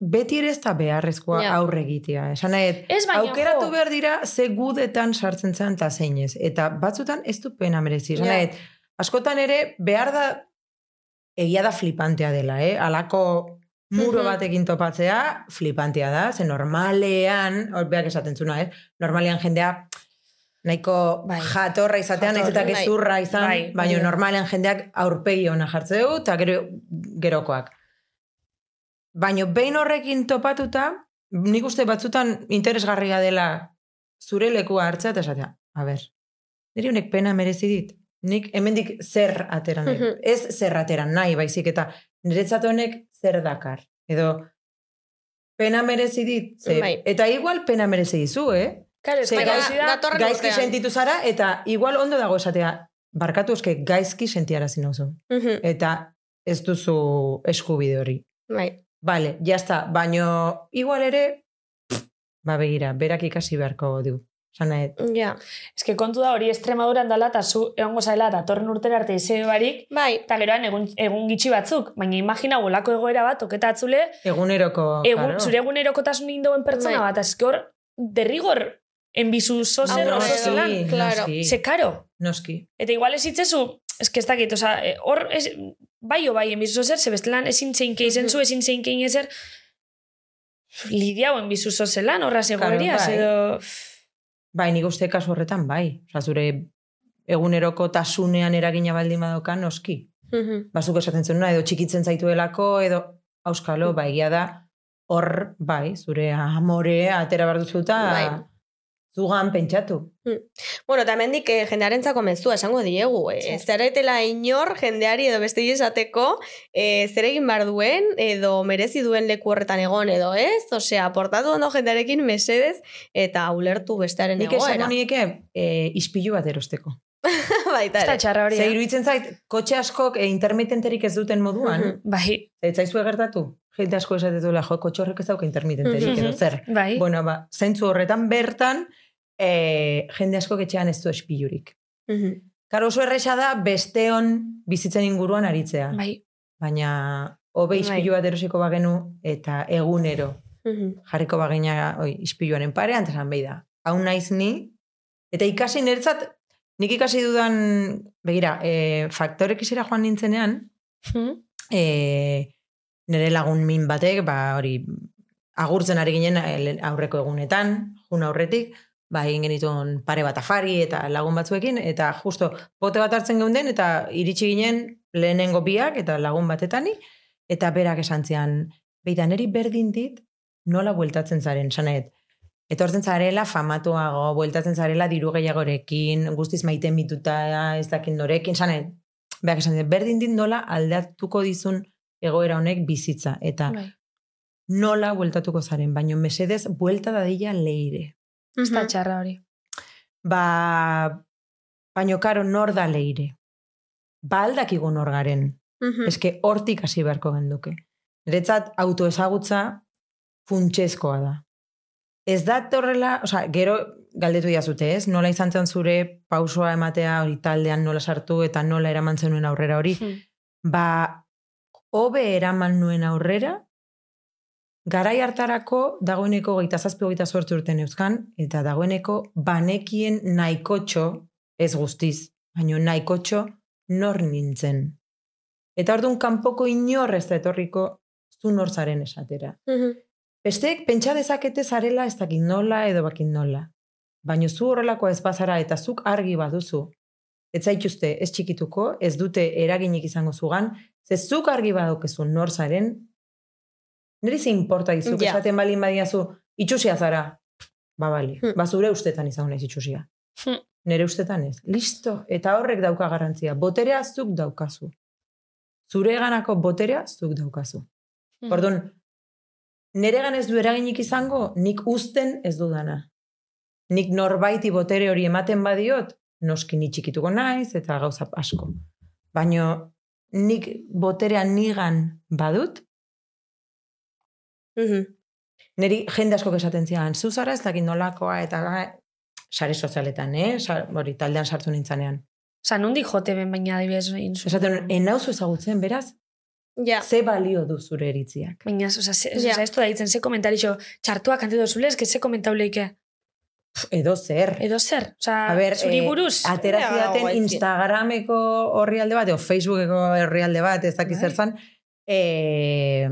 beti ere ez da beharrezkoa Ja. aurre egitea. Esan nahi, Ez aukeratu jo. behar dira ze gudetan sartzen zen eta zein ez. Eta batzutan ez du pena merezi. Esan Ja. nahi, askotan ere behar da egia da flipantea dela, eh? Alako muro Mhm. batekin topatzea, flipantea da, ze normalean, beak esaten zuna, eh? Normalean jendea nahiko Bai. jatorra izatea, naiz eta bai. gezurra izan, Bai, baina bai. normalean jendeak aurpegi ona jartze du, eta gero, gerokoak. Baina behin horrekin topatuta, nik uste batzutan interesgarria dela zure lekua hartzea eta esatea, a ber, niri honek pena merezi dit. Nik hemendik zer atera nahi. Mhm. Ez zer atera nahi, baizik eta niretzat honek zer dakar. Edo, pena merezi dit. Ze, Bai. Eta igual pena merezi dizu, eh? Claro, ez Ze baina gaiz- hausi da, gaizki sentitu zara, eta igual ondo dago esatea, barkatu eske gaizki sentiarazi nauzu. Mhm. Eta ez duzu eskubide hori. Bai. Vale, jazta, baino igual ere, pff, ba begira, berak ikasi beharko du. Osan nahi, Ja. Ez que kontu da hori Extremaduran dala, eta zu egongo zaila, eta torren urtera arte izebe barik, Bai, eta geroan egun, egun gitxi batzuk, baina imagina golako egoera bat, oketa atzule, eguneroko, egun, claro. zure egunerokotasun indoen pertsona Bai. bat, ez que hor, derrigor, enbizu zozer, Aurrera, oso zelan, claro. ze karo. noski. Eta igual ez itzezu, ez que ez dakit, oza, eh, hor, bai o bai, enbizu zozer, ze bestelan ezin zein keizen zu, ezin zein kein ezer, lidiau enbizu zozelan, horra zegoeria, bai. edo... Bai, nik uste kasu horretan bai. Osa, zure eguneroko tasunean eragina baldin badoka noski. Mhm. Bazuk esaten zenuna, edo txikitzen zaituelako, edo auskalo, bai, egia da, hor, bai, zure amore atera behar duzuta, Bai. Zugan pentsatu. Bueno, eta hemendik eh, jendearentzako mezua esango diegu. Eh, Zeretela inor jendeari edo beste esateko eh, zer egin behar duen edo merezi duen leku horretan egon edo ez. Osea, portatu ondo jendearekin mesedez eta ulertu bestearen Nik egoera. esango nieke e, ispilu bat erosteko. Baita Ez ere. txarra hori, Ze eh? iruditzen zait, kotxe askok e, intermitenterik ez duten moduan, Mhm. Bai, ez zaizue gertatu? Jende asko esatetuela, jo, kotxe horrek ez dauka intermitenterik, Mhm. edo zer. bai. Bueno, ba, zentzu horretan bertan, e, jende asko etxean ez du espilurik. Mhm. Karo oso erresa da besteon bizitzen inguruan aritzea. Bai, Baina hobe Bai. ispilu bat erosiko bagenu eta egunero Mhm. jarriko bagina oi, ispiluaren parean, eta esan behi da. Hau naiz ni, eta ikasi niretzat, nik ikasi dudan, begira, e, faktorek izera joan nintzenean, e, nire lagun min batek, ba, hori, agurtzen ari ginen aurreko egunetan, jun aurretik, ba, egin genituen pare bat afari eta lagun batzuekin, eta justo bote bat hartzen geunden, eta iritsi ginen lehenengo biak, eta lagun batetani, eta berak esan zian, beida, niri berdin dit, nola bueltatzen zaren, sanet, etortzen zarela famatuago, bueltatzen zarela diru gehiagorekin, guztiz maite mituta, ez dakin norekin, sanet, berak esan zian, berdin dit nola aldatuko dizun egoera honek bizitza, eta bai. nola bueltatuko zaren, baino mesedez, buelta dadila leire. Ez da txarra hori. Ba, baino karo nor da leire. Ba aldakigu nor garen. Mhm. Eske hortik hasi beharko genduke. Niretzat autoezagutza funtsezkoa da. Ez da horrela, osea, gero galdetu diazute, ez? Nola izan zen zure pausoa ematea hori taldean nola sartu eta nola eraman zenuen aurrera hori. Hmm. Ba, hobe eraman nuen aurrera, garai hartarako dagoeneko gaita zazpi gaita sortu urten euskan, eta dagoeneko banekien nahikotxo, ez guztiz, baino nahikotxo nor nintzen. Eta orduan kanpoko inor ez da etorriko zu nor zaren esatera. Mhm. Besteek pentsa dezakete zarela ez dakit nola edo bakin nola. Baina zu horrelako ez bazara eta zuk argi baduzu. Ez zaituzte ez txikituko, ez dute eraginik izango zugan, ze zuk argi badukezu nor zaren, niri ze importa dizuk, Ja. esaten balin badiazu, itxusia zara. Ba, bali, Hmm. ba zure ustetan izango naiz itxusia. Hmm. Nere ustetan ez. Listo, eta horrek dauka garantzia. Boterea zuk daukazu. Zure ganako boterea zuk daukazu. Mhm. Orduan, neregan ez du eraginik izango, nik uzten ez dudana. Nik norbaiti botere hori ematen badiot, noski ni txikituko naiz eta gauza asko. Baino nik boterea nigan badut, Mhm. niri jende asko esaten zian, zu zara ez dakit nolakoa eta sare sozialetan, eh? Sa, hori, taldean sartu nintzanean. Osa, nondik jote ben baina adibidez egin zuen? Esaten, enauzu ezagutzen, beraz, Ja. ze balio du zure eritziak. Baina, oza, ze, Ja. oza, esto da ditzen, ze komentarixo, txartuak antedo zule, eske ze komentauleike. Edo zer. Edo zer, oza, A ber, zuri eh, buruz. atera Ja, zidaten guaizki. Instagrameko horrialde bat, edo Facebookeko herrialde bat, ez dakiz Bai. zer zan, e,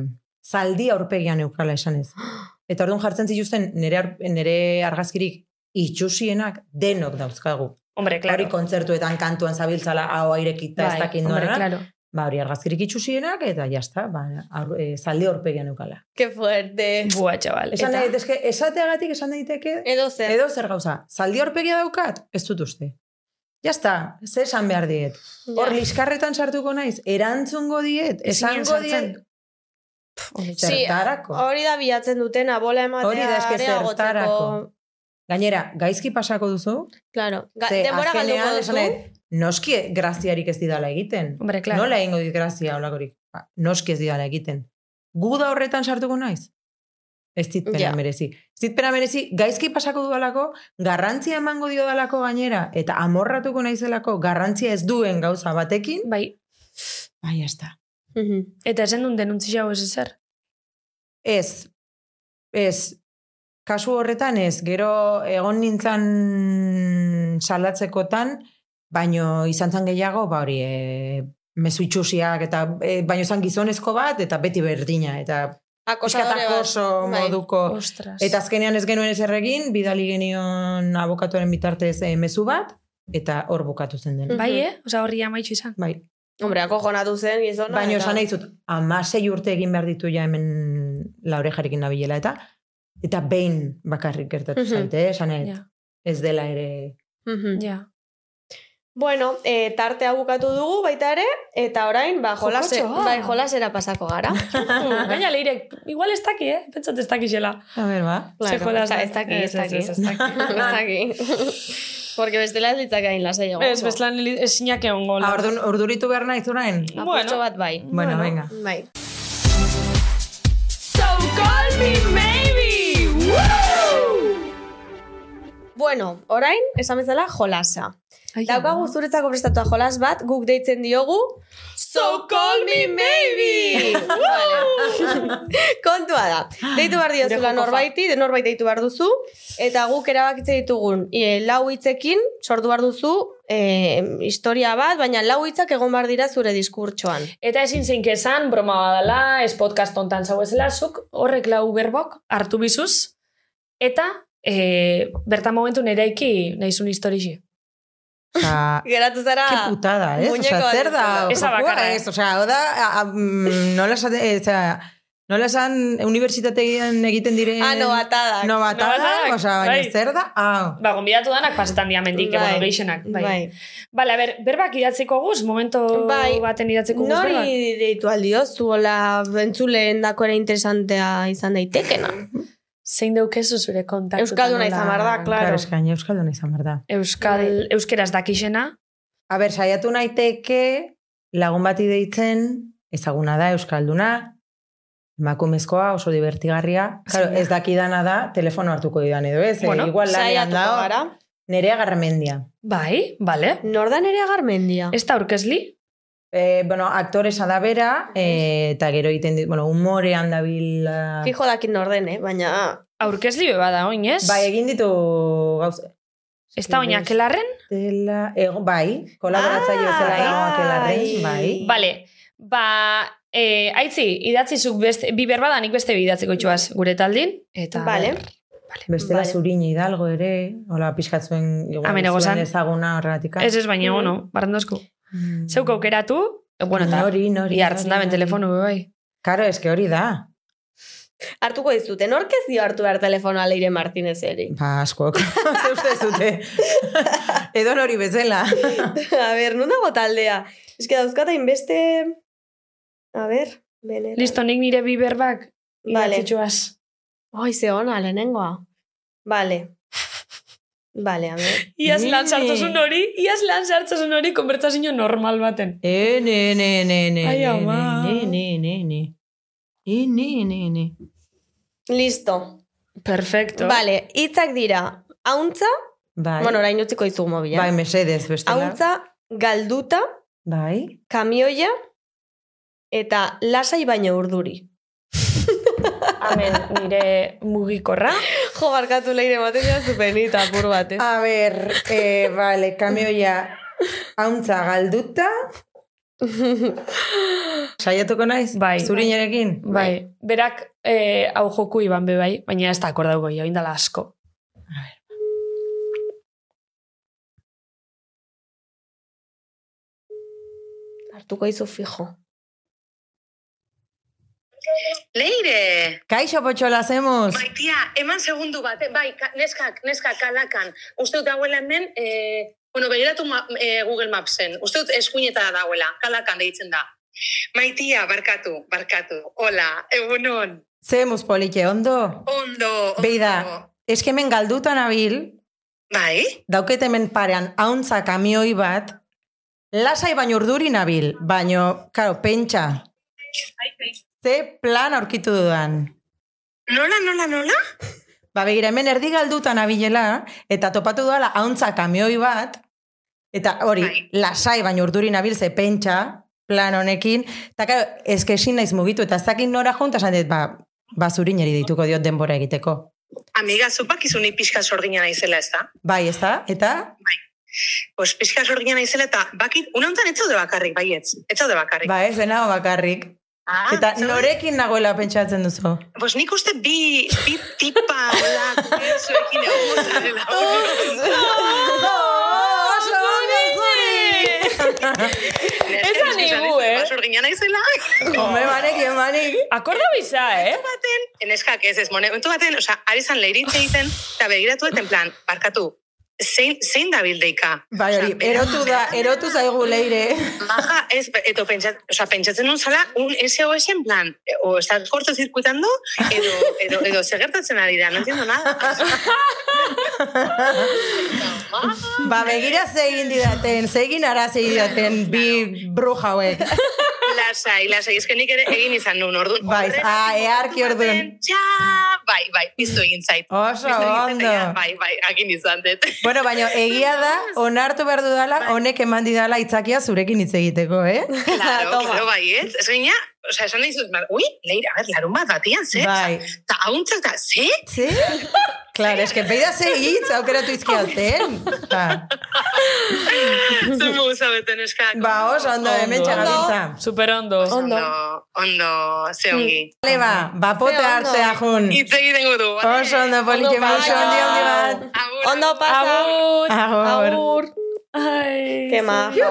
zaldi aurpegian eukala esanez. Eta orduan jartzen zituzten nere, ar- nere argazkirik itxusienak denok dauzkagu. Hombre, claro. Hori kontzertuetan kantuan zabiltzala hau airekita ez dakit hombre, claro. Ba, hori argazkirik itxusienak eta jazta, ba, aur, e, zaldi aurpegian eukala. Qué fuerte. Bua, txabal. Esan Eta, nahi, eske, esateagatik esan daiteke, Edo zer. edo zer gauza, zaldi aurpegia daukat, ez dut uste. Ja está, ze esan behar diet. Hor, Ja. liskarretan sartuko naiz, erantzungo diet, esango diet, zertarako. hori da bilatzen dutena, bola ematea Hori da, eske zertarako. Gainera, gaizki pasako duzu, Claro. Ga, ze denbora azkenean, galduko duzu. nahi, noski graziarik ez didala egiten. Hombre, claro. Nola egingo dit grazia olakorik? Ba, noski ez didala egiten. Gu da horretan sartuko naiz? Ez dit pena Ja. merezi. Ez dit pena merezi, gaizki pasako dudalako, garrantzia emango dio dalako gainera, eta amorratuko naizelako garrantzia ez duen gauza batekin, Bai, bai, ez da. Mhm. eta esen duen denuntzia hau ez ezer. Ez, ez, kasu horretan ez, gero egon nintzen salatzekotan, baino izan zan gehiago, ba hori, e, mezu itxusiak, eta e, baino zan gizonezko bat, eta beti berdina, eta oso Bai. moduko. Ostras. Eta azkenean ez genuen ezer egin, bidali genion abokatuaren bitartez e, mezu bat, eta hor bukatu zen den. Bai, eh? Osa horri amaitxu izan. Bai. Hombre, akojonatu zen gizona. Baina eta- esan nahi zut, amasei urte egin behar ditu ja hemen laure jarekin nabilela, eta eta behin bakarrik gertatu Mhm. zaite, eh? esan nahi, Ja, ez dela ere... Mhm. ja. Bueno, e, tartea bukatu dugu baita ere, eta orain, ba, jolase, Jokotxoa. bai, jolasera pasako gara. Gaina leirek, igual ez daki, eh? Pentsat ez daki xela. A ber, ba. Jolas ez, da. ez daki, ez Ez, ez, daki. ez, ez daki. Porque bestela ez litzak egin lasai egon. Ez, bestlan esinak egon gola. Ah, ordun, orduritu behar nahi zurain? Bueno. Apurtxo bat bai. Bueno, venga. Bai. So call me maybe! Bueno, orain, esan bezala, jolasa. Daukagu zuretzako prestatua jolas bat, guk deitzen diogu, So call me maybe! Kontua da. Deitu behar diozula norbaiti, de norbait deitu behar duzu, eta guk erabakitze ditugun e, lau hitzekin sortu behar duzu e, historia bat, baina lau hitzak egon behar dira zure diskurtsoan. Eta ezin zeink esan, broma badala, ez podcast ontan zau ezela, zuk horrek lau berbok hartu bizuz, eta e, bertan momentu nereiki nahizun historixi. Osa, Geratu zara... Qué putada, ez? Osa, zer da? Esa eh? ez? Osa, hau da, a, a, mm, nola esate, eh, osea, nola esan unibertsitatean egiten diren... Ah, no, atadak. No, Nobatadak, osea, baina bai. zer da? Hau. Ba, gonbidatu danak pasetan diamendik, Bai. bueno, geixenak. Bai. Bai. Bale, a ber, berbak idatzeko guz, momento Bai. baten idatzeko guz berbak. Nori deitu aldiozu, hola, entzuleen dako ere interesantea izan daitekena. Zein daukezu zure kontaktu. Euskalduna izan behar da, claro. Claro, eskaini euskalduna izan behar da. Euskal, euskeraz dakixena. A ber, saiatu naiteke lagun bati deitzen, ezaguna da euskalduna, emakumezkoa, oso divertigarria. Claro, ez dakidana da, telefono hartuko didan edo ez, Bueno, eh, igual lanean da, gara. nerea garmendia. Bai, bale. Norda nerea garmendia. Ez da aurkezli? Eh, bueno, aktoresa da bera, eh, eta gero egiten dit, bueno, humorean dabil... Uh, Fijo dakin norden, eh? baina... Aurkezli beba da, oin ez? bai, egin ditu gauza. Ez da oinak elarren? Dela, ego, bai, kolaboratzaile bezala Ah, elarren, bai. bai. Bale, ba, e, aitzi, idatzizuk beste, bi berbada nik beste bi idatziko itxuaz gure taldin. Eta, Vale. Bestela Vale. zurin hidalgo ere, hola pixkatzuen igual egozan. ezaguna horregatik. Ez ez baina, Mm. bueno, barrandozku. Mm. Zeuk aukeratu, e, bueno, eta nori, nori. hartzen da telefonu bai. Karo, eske hori da. Hartuko dizute, nork ez dio hartu behar telefonoa Leire Martinez eri? Ba, askok. Ze uste zute. Edo nori bezala. A ber, nun dago taldea? Ez que dauzkat hainbeste... A ber, benera. Listo, nik nire bi berbak Vale. idatzitxuaz. Ai, ze ona, lehenengoa. Vale. Vale, a ver. Iaz lan Nini. sartzazun hori, iaz lan sartzazun hori konbertsazio normal baten. E, ne, ne, ne, ne, Ai, ne, ama. ne, ne, ne, ne. E, ne, ne, ne. Listo. Perfecto. Vale, hitzak dira. Hauntza, Bai, bueno, orain utziko dizugu mobila. bai, mesedez, bestela. Hauntza, galduta, Bai. kamioia, eta lasai baino urduri. Hemen nire mugikorra. Jo, barkatu leire ematen dira zupenita, apur bat, eh? A ber, eh, vale, kamioia hauntza galduta. Saiatuko naiz? Bai. Zurinarekin? Bai, berak eh, hau joku iban be bai, baina ez da akordauko jo, indala asko. Hartuko izu fijo. Leire! Kaixo potxola hacemos. Bai, tia, eman segundu bat, eh? bai, ka, neskak, neskak kalakan. Uste dut dagoela hemen, eh, bueno, begiratu ma, eh, Google Mapsen. Uste dut eskuineta dagoela, kalakan deitzen da. Maitia, barkatu, barkatu. Hola, egunon. Zemus politxe, ondo? Ondo, ondo. Beida, eske hemen galduta nabil, Bai? dauket hemen parean hauntza kamioi bat, lasai baino urduri nabil, baino, karo, pentsa, ze plan aurkitu dudan. Nola, nola, nola? Ba, begira, hemen erdi galdutan abilela, eta topatu duela hauntza kamioi bat, eta hori, Bai. lasai, baina urdurin abilze pentsa, plan honekin, eta karo, eske ezin naiz mugitu, eta ez dakit nora junta, esan dit, ba, ba zurineri dituko diot denbora egiteko. Amiga, zupak izuni pixka sorgina naizela, ez da? Bai, ez da? Eta? Pues pixka sorgina naizela eta bakit, une honetan ez zaude bakarrik, baietz. Ez zaude bakarrik. Ba, ez denago bakarrik. Ah, Eta zaude? norekin nagoela pentsatzen duzu? Pues nik uste bi, bi tipa, hola, zuekin egongo zarela. Oso ondo Esan igu, eh? Sorgina naizela. Home, banek, emanik. Akorda biza, eh? baten, neskak ez ez, momentu baten, osea, ari zan leiritze egiten, eta begiratu eten plan, barkatu, zein, zein da bildeika? Bai, hori, erotu da, erotu zaigu leire. Maja, ez, eto pentsat, osea, pentsatzen nun zala, un SOS en plan, o estás cortocircuitando, edo, edo, edo segertatzen ari da, no entiendo nada. Ba, begira zegin didaten, zegin ara didaten bi bruja hauek. Lasai, lasai, ez que nik ere egin izan nun, orduan. Bai, ah, earki orduan. Ja, bai, bai, piztu egin zait. Oso ondo. Bai, bai, agin izan dut. Bueno, baina egia da, onartu behar dudala, honek eman didala itzakia zurekin hitz egiteko, eh? Claro, Toma. claro, bai, ez? Ez gaina, osea, esan nahi zuz, ui, leira, a ver, larun bat batian, ze? Bai. Ta hauntzak da, ze? Ze? Claro, es que beida ze hitz aukeratu izkiaten. Ba, Zer mugu zabeten eskak. ba oso ondo, hemen txagabiltza. Super ondo. Ondo, ondo, ze ongi. Bale, ba, bapote Ze ondo. hartzea jun. Hitz egiten gudu? Oso ondo, politxe, Ondo oso ondi handi bat. Agur, Ondo pasa. Agur. Agur. Ai. Ke maja.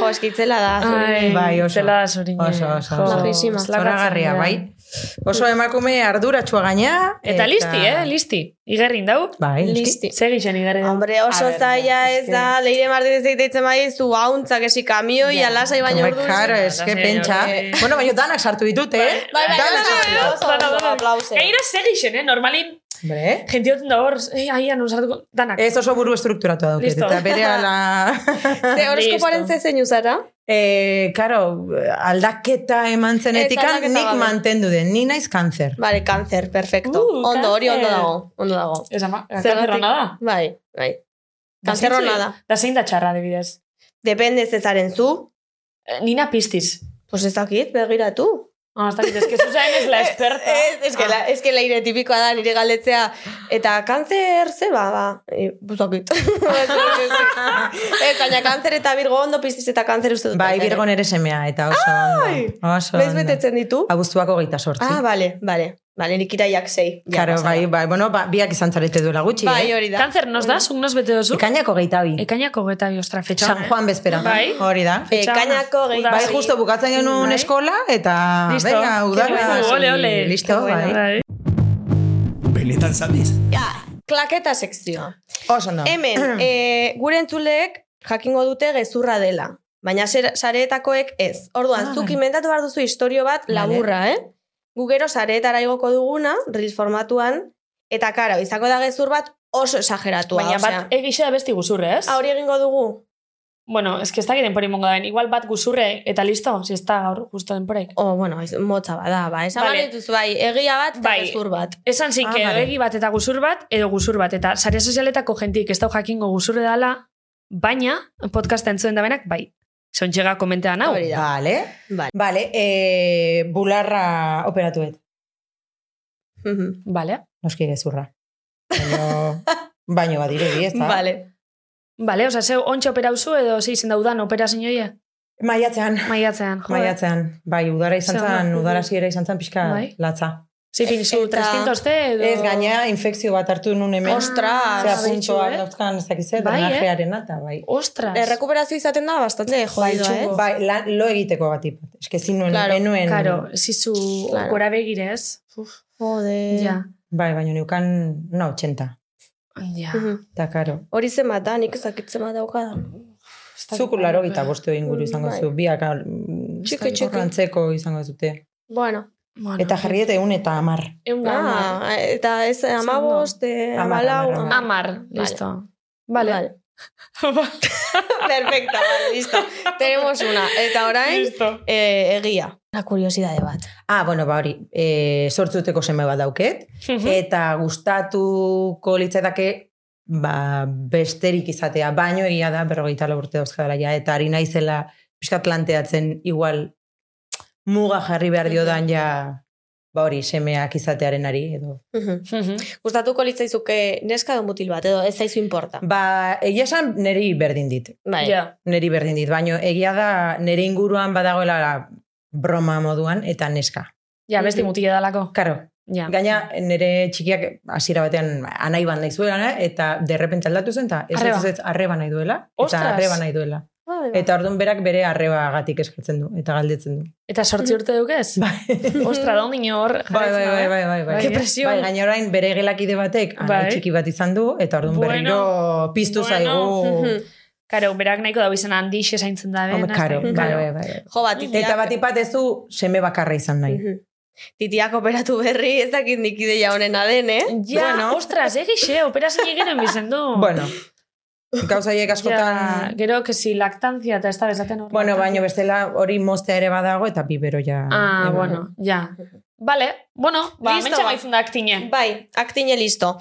Jo, eskitzela da. Ai, Bai, oso. Zela zorine. Oso, oso, oso. Majísima. Zoragarria, bai. Oso emakume arduratsua gaina. Eta listi, eh? Listi. Igerrin dau. Bai, listi. Listi. Segixen igerrin dau. Hombre, oso zaila ez eske- da, leire martínez egiteitzen bai, zu hauntzak esi kamioi, Ja. alasai baina Bai, ordu. Claro, es que Sí, pentsa. bai. Bueno, baina danak sartu ditute, eh? Bai, bai, Danak oso, sartu. oso, oso, oso, aplause. Gaira segixen, eh? Normalin, Hombre, gente oten da hor, eh, aian usatuko, danak. Ez oso buru estrukturatu dauket, Listo. eta bere ala... Ze horoskopoaren Listo. ze zeinu zara? eh, karo, aldaketa eman zenetikan nik mantendu den, ni naiz kanzer. Vale, kanzer, perfecto. Uh, ondo, hori ondo cáncer. dago, ondo dago. Ez ama, Zergatik- kanzerro nada. Bai, bai. Da Kanzerro zein zu- nada. Da zein da txarra, adibidez. Depende ez zaren zu, Eh, Nina piztiz. pues ez dakit, begiratu. Ah, ez dakit, ez que Susan es la experta. Ez, ez que, la, ez que leire tipikoa da nire galdetzea. Eta kanzer ze ba, ba. E, buzakit. ez, baina kanzer eta birgo ondo piztiz eta kanzer uste dut. Bai. Virgo nere semea, eta oso ondo. Oso ondo. betetzen ditu? Abuztuako geita sortzi. Ah, bale, bale. Bale, nik iraiak. Ja, Karo, bai, bai, bueno, ba, biak izan zarete duela gutxi, Bai, eh? hori da. Kanzer nos da, zuk nos bete dozu? Ekainako geita bi. Ekainako geta bi, ostra, fetxa. San Juan bezpera. Bai. Hori da. E, kainako gehi. Uda- Bai, justo bukatzen genuen Bai. eskola, eta Listo. venga, udara. Ole, ole. Listo, bueno. bai. Benetan sabes? Klaketa sekzioa. Oso ondo. Hemen, e, gure entzuleek jakingo dute gezurra dela. Baina sareetakoek ez. Orduan, Ah, zuk vale. inventatu behar duzu istorio bat laburra, eh? Gu gero sareetara igoko duguna, reels formatuan, eta karo, izango da gezur bat oso exageratua. Baina osea. bat egixe da besti guzurre, ez? Hori egingo dugu? Bueno, es que ez da denpori mongo daben. Igual bat guzurre eta listo, si ez da gaur justo denporek. O, bueno, ez- motza bada, ba. Esan Vale. dituzu, bai, egia bat eta Bai. gezur bat. Esan zik, Ah, vale. egi bat eta guzur bat, edo guzur bat. Eta sare sozialetako jentik ez dau jakingo guzurre dala, baina podcast entzuen da benak, bai. Hau. Hori da. Vale. Bai. Vale, eh, bularra operatuet. Vale. Noski gezurra. Baino, baino badirudi, ez da? Vale. Vale, oza, zeu ontxe operauzu edo ze izen daudan operazioia? Maiatzean. Maiatzean, jo. Maiatzean. Bai, udara izan zen, udara ziera izan zen pixka Bai. latza. Ze fin, zu Eta- 300 te edo... Ez gaina, infekzio bat hartu nun hemen. Ostras, Zea abitxu, puntoa eh? dauzkan, ez dakizet, Bai, eh? drenajearen eta, bai. Ostras. Errekuperazio izaten da bastante jodido, eh? txungo. Bai, lan, lo egiteko bat ipat. Ez que zinuen, Claro, enuen... Karo, zizu Claro. gora begirez. Uf, Jode. ja. Bai, baina neukan, una 80. Ja. Mhm. Eta karo. Hori zenbat da, nik ezakitzen bat daukada. Zuk laro gita boste inguru izango Bai. zu, biak Txiki, txiki. izango zute. Bueno. Bueno, Eta jarri eta egun eta amar. Egun. Ah, eta ez amabost, eh, Amar, amalau. amar, Amar, listo. Vale. Vale. Perfecto, vale, listo. Tenemos una. Eta orain, listo. eh, egia. Una kuriosidade bat. Ah, bueno, ba hori, e, sortzuteko seme bat dauket, eta gustatuko litzetake ba, besterik izatea, baino egia da, berrogeita lau urte dauzkadala ja, eta ari naizela pixka planteatzen igual muga jarri behar diodan ja, ba hori, semeak izatearenari, edo. Mhm. Gustatuko litzaizuke neska edo mutil bat, edo ez zaizu importa. Ba, egia esan neri berdin dit, Bai. Ja. neri berdin dit, baino egia da nere inguruan badagoela broma moduan, eta neska. Ja, besti mutile dalako. Karo, Ja. Gaina, nire txikiak hasiera batean anai bat nahi zuela, eh? eta derrepente aldatu zen, eta ez ez, ez, arreba nahi duela, eta arreba nahi duela. Bai, bai. Eta orduan berak bere arrebagatik eskatzen du, eta galdetzen du. Eta sortzi urte dukez? Bai, Ostra, da ondino hor. bai, bai, bai, bai, bai, bai. Ke presión. Bai, gaina orain bere gelakide batek Bai. txiki bat izan du, eta orduan Bueno. berriro piztu Bueno. zaigu. Karo, berak nahiko dago izan handi zaintzen da. Hombre, karo, bai, bai, bai. Jo, bat, titiak, Eta bat ipat ez du seme bakarra izan nahi. Mhm. Titiak operatu berri, ez dakit nik ideia honena den, eh? Ja, Bueno. ostras, egixe, operazio egiten bizen du. Bueno, gauza haiek Ja, askotan... gero, que si lactancia eta ez da bezaten hor. Bueno, baino bestela hori moztea ere badago eta bibero ja... Ah, eman. bueno, ja. Vale, bueno, ba, Listo, mentxa ba. gaitzen da aktine. Bai, aktine listo.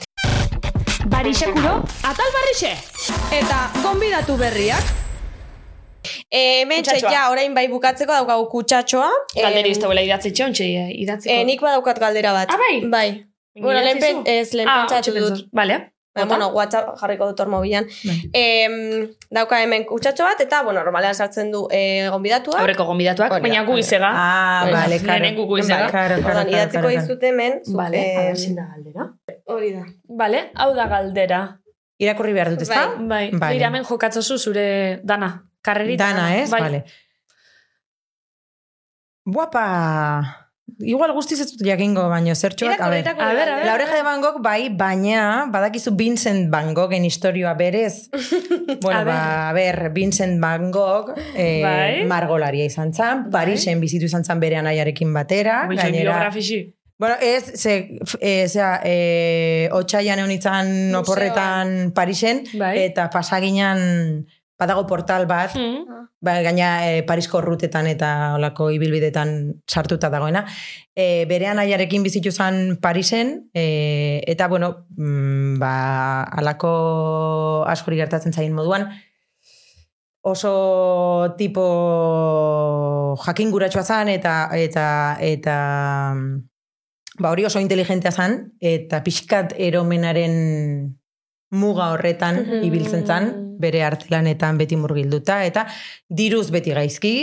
Barixekuro, atal barrixe. Eta gonbidatu berriak. E, mentxe, Kutsatxoa. ja, orain bai bukatzeko daukagu kutsatxoa. Galderi ez dauela idatzi txontxe, idatziko. Eh, nik badaukat galdera bat. Ah, bai? Bai. Bueno, lehen, pen, ez, lehen ah, pentsatu dut. Vale. Baina, Bota. bueno, WhatsApp jarriko dut hor mobilan. Bai. Em, dauka hemen kutsatxo bat, eta, bueno, normalean sartzen du e, gonbidatua. Aurreko gonbidatuak, baina gu hori da. izega. Ah, vale, karo. Gugu izena. Bai, karo, karo, idatziko eh, dizut hemen. ver, zein da galdera. Hori da. Vale, hau da galdera. Irakurri behar dut, ezta? Bai. Bai, hemen jokatzozu zure dana. Karrerita. Dana, ez? Bai. Vale. Guapa! Igual guztiz ez dut jakingo, baino zertxo bat. A irakurri A ver. La oreja de Van Gogh bai, baina badakizu Vincent Van Goghen historioa berez. bueno, A ba, a ver, Vincent Van Gogh eh, Bai. margolaria izan zan, Parisen bizitu izan zan bere anaiarekin batera. Bai, biografixi. Bueno, ez, ze, e, zera, e, otxaian egon oporretan Parisen, Bai. eta pasaginan badago portal bat, Mm. ba, gaina e, Parisko rutetan eta olako ibilbidetan sartuta dagoena. E, bere anaiarekin bizitu zen Parisen, e, eta, bueno, mm, ba, alako askori gertatzen zain moduan, oso tipo jakinguratxoa zan eta eta eta ba hori oso inteligentea zan eta pixkat eromenaren muga horretan ibiltzen zan bere artelanetan beti murgilduta eta diruz beti gaizki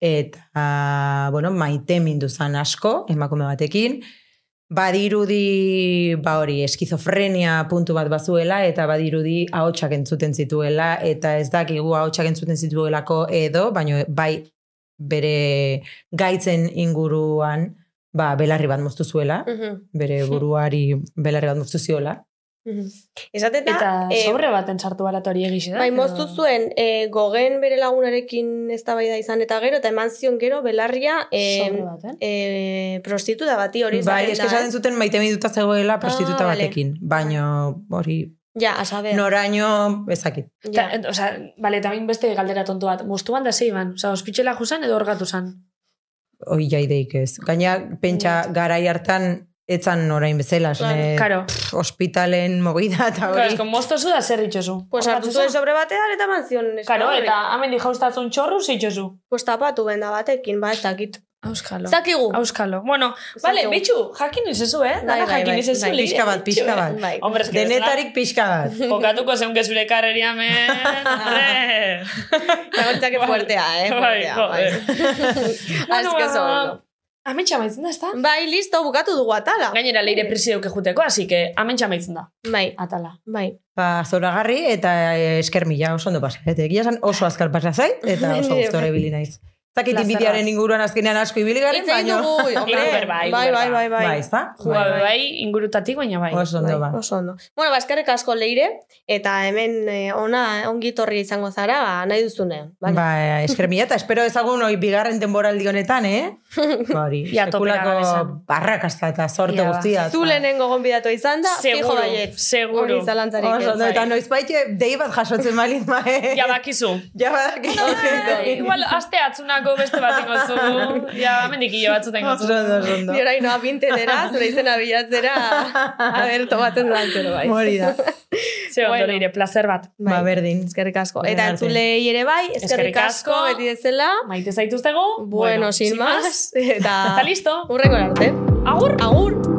eta bueno maite mindu zan asko emakume batekin. Badirudi ba hori eskizofrenia puntu bat bazuela eta badirudi ahotsak entzuten zituela eta ez dakigu ahotsak entzuten zituelako edo baino bai bere gaitzen inguruan ba belarri bat moztu zuela Mhm, bere buruari belarri bat moztu ziola mhm. Esaten da, Eta eh, sobre baten sartu balat hori egixe da. Bai, moztu zuen, e, gogen bere lagunarekin eztabaida izan eta gero, eta eman zion gero belarria e, baten. e, prostituta bati hori bai eske esaten zuten maite minduta zegoela prostituta Ah, vale. batekin baino hori Ja, a saber. noraino ezakit ja. Ta, et, osea, bale, eta beste galdera tontu bat. Mostuan da zeiban? Osea, ospitxela juzan edo orgatu zan? hoi jaideik ez. Gaina, pentsa, garai hartan, etzan orain bezala, zene, pff, ospitalen mogida eta hori. esko moztozu da zer itxozu. Pues hartu zuen sobre batean eta eman zion neska Karo, horri. eta hemen di jaustatzun txorru zeitxozu. Pues tapatu benda batekin, ba, ez dakit. Auskalo. Zakigu. Auskalo. Bueno, vale, Zakigu. bitxu, jakin izezu, eh? Bai, Dana bai, jakin bai, izezu. bai, li- pixka bat, pixka eh? bat. Bai. Hombre, es que Denetarik pixka bat. Jokatuko zeunke zure karreria men. hombre. Laguntzak fuertea, eh? Bai, Fuertea, joder. Asko oso Hemen txamaitzen da, ezta? Bai, listo, bukatu dugu atala. Gainera leire presideuke juteko, así que hemen txamaitzen da. Bai, Atala. bai. Ba, zoragarri eta eh, esker mila oso ondo pasa. Eta egia oso azkar pasa zait, eta oso bai. ibili naiz. Inbidiaren bat. inguruan azkenean asko ibili garen, Itzein baina... dugu, hombre. Bai, Bai, igual bai, bai, Bai, bai. ezta? Juga Bai. bai, ingurutatik, baina bai. Oso ondo ba. Oso ondo. Bueno, ba, eskerrik asko leire, eta hemen eh, ona ongi torri izango zara, ba, nahi duzunean. Vale? Ba, esker mila, eta espero ezagun hoi bigarren denboraldi honetan, eh? Ba, hori, Ja, sekulako gabezan. barrakasta eta sorte ba. guztia. Zu lehenengo gonbidatu izan da, fijo Seguro, baiet. seguro. Hori zalantzarik Oso, ondo, eta noiz baite dei bat jasotzen malin, ba, eh? Ja bakizu. Ja. Igual aste atzunako Gaurko beste bat ingo zu, ja, mendikillo batzuten gozu. Ni orain noa pintelera, zure izena bilatzera, a ber, tomaten duan zero bai. Hori da. Ze bueno. ire, placer bat. Bai. Ba, berdin. Eskerrik asko. Eta entzulei ere bai, eskerrik asko, beti dezela. Maite zaituztego. Bueno, sin, más. Eta... Eta listo. Urrengo arte. Agur. Agur.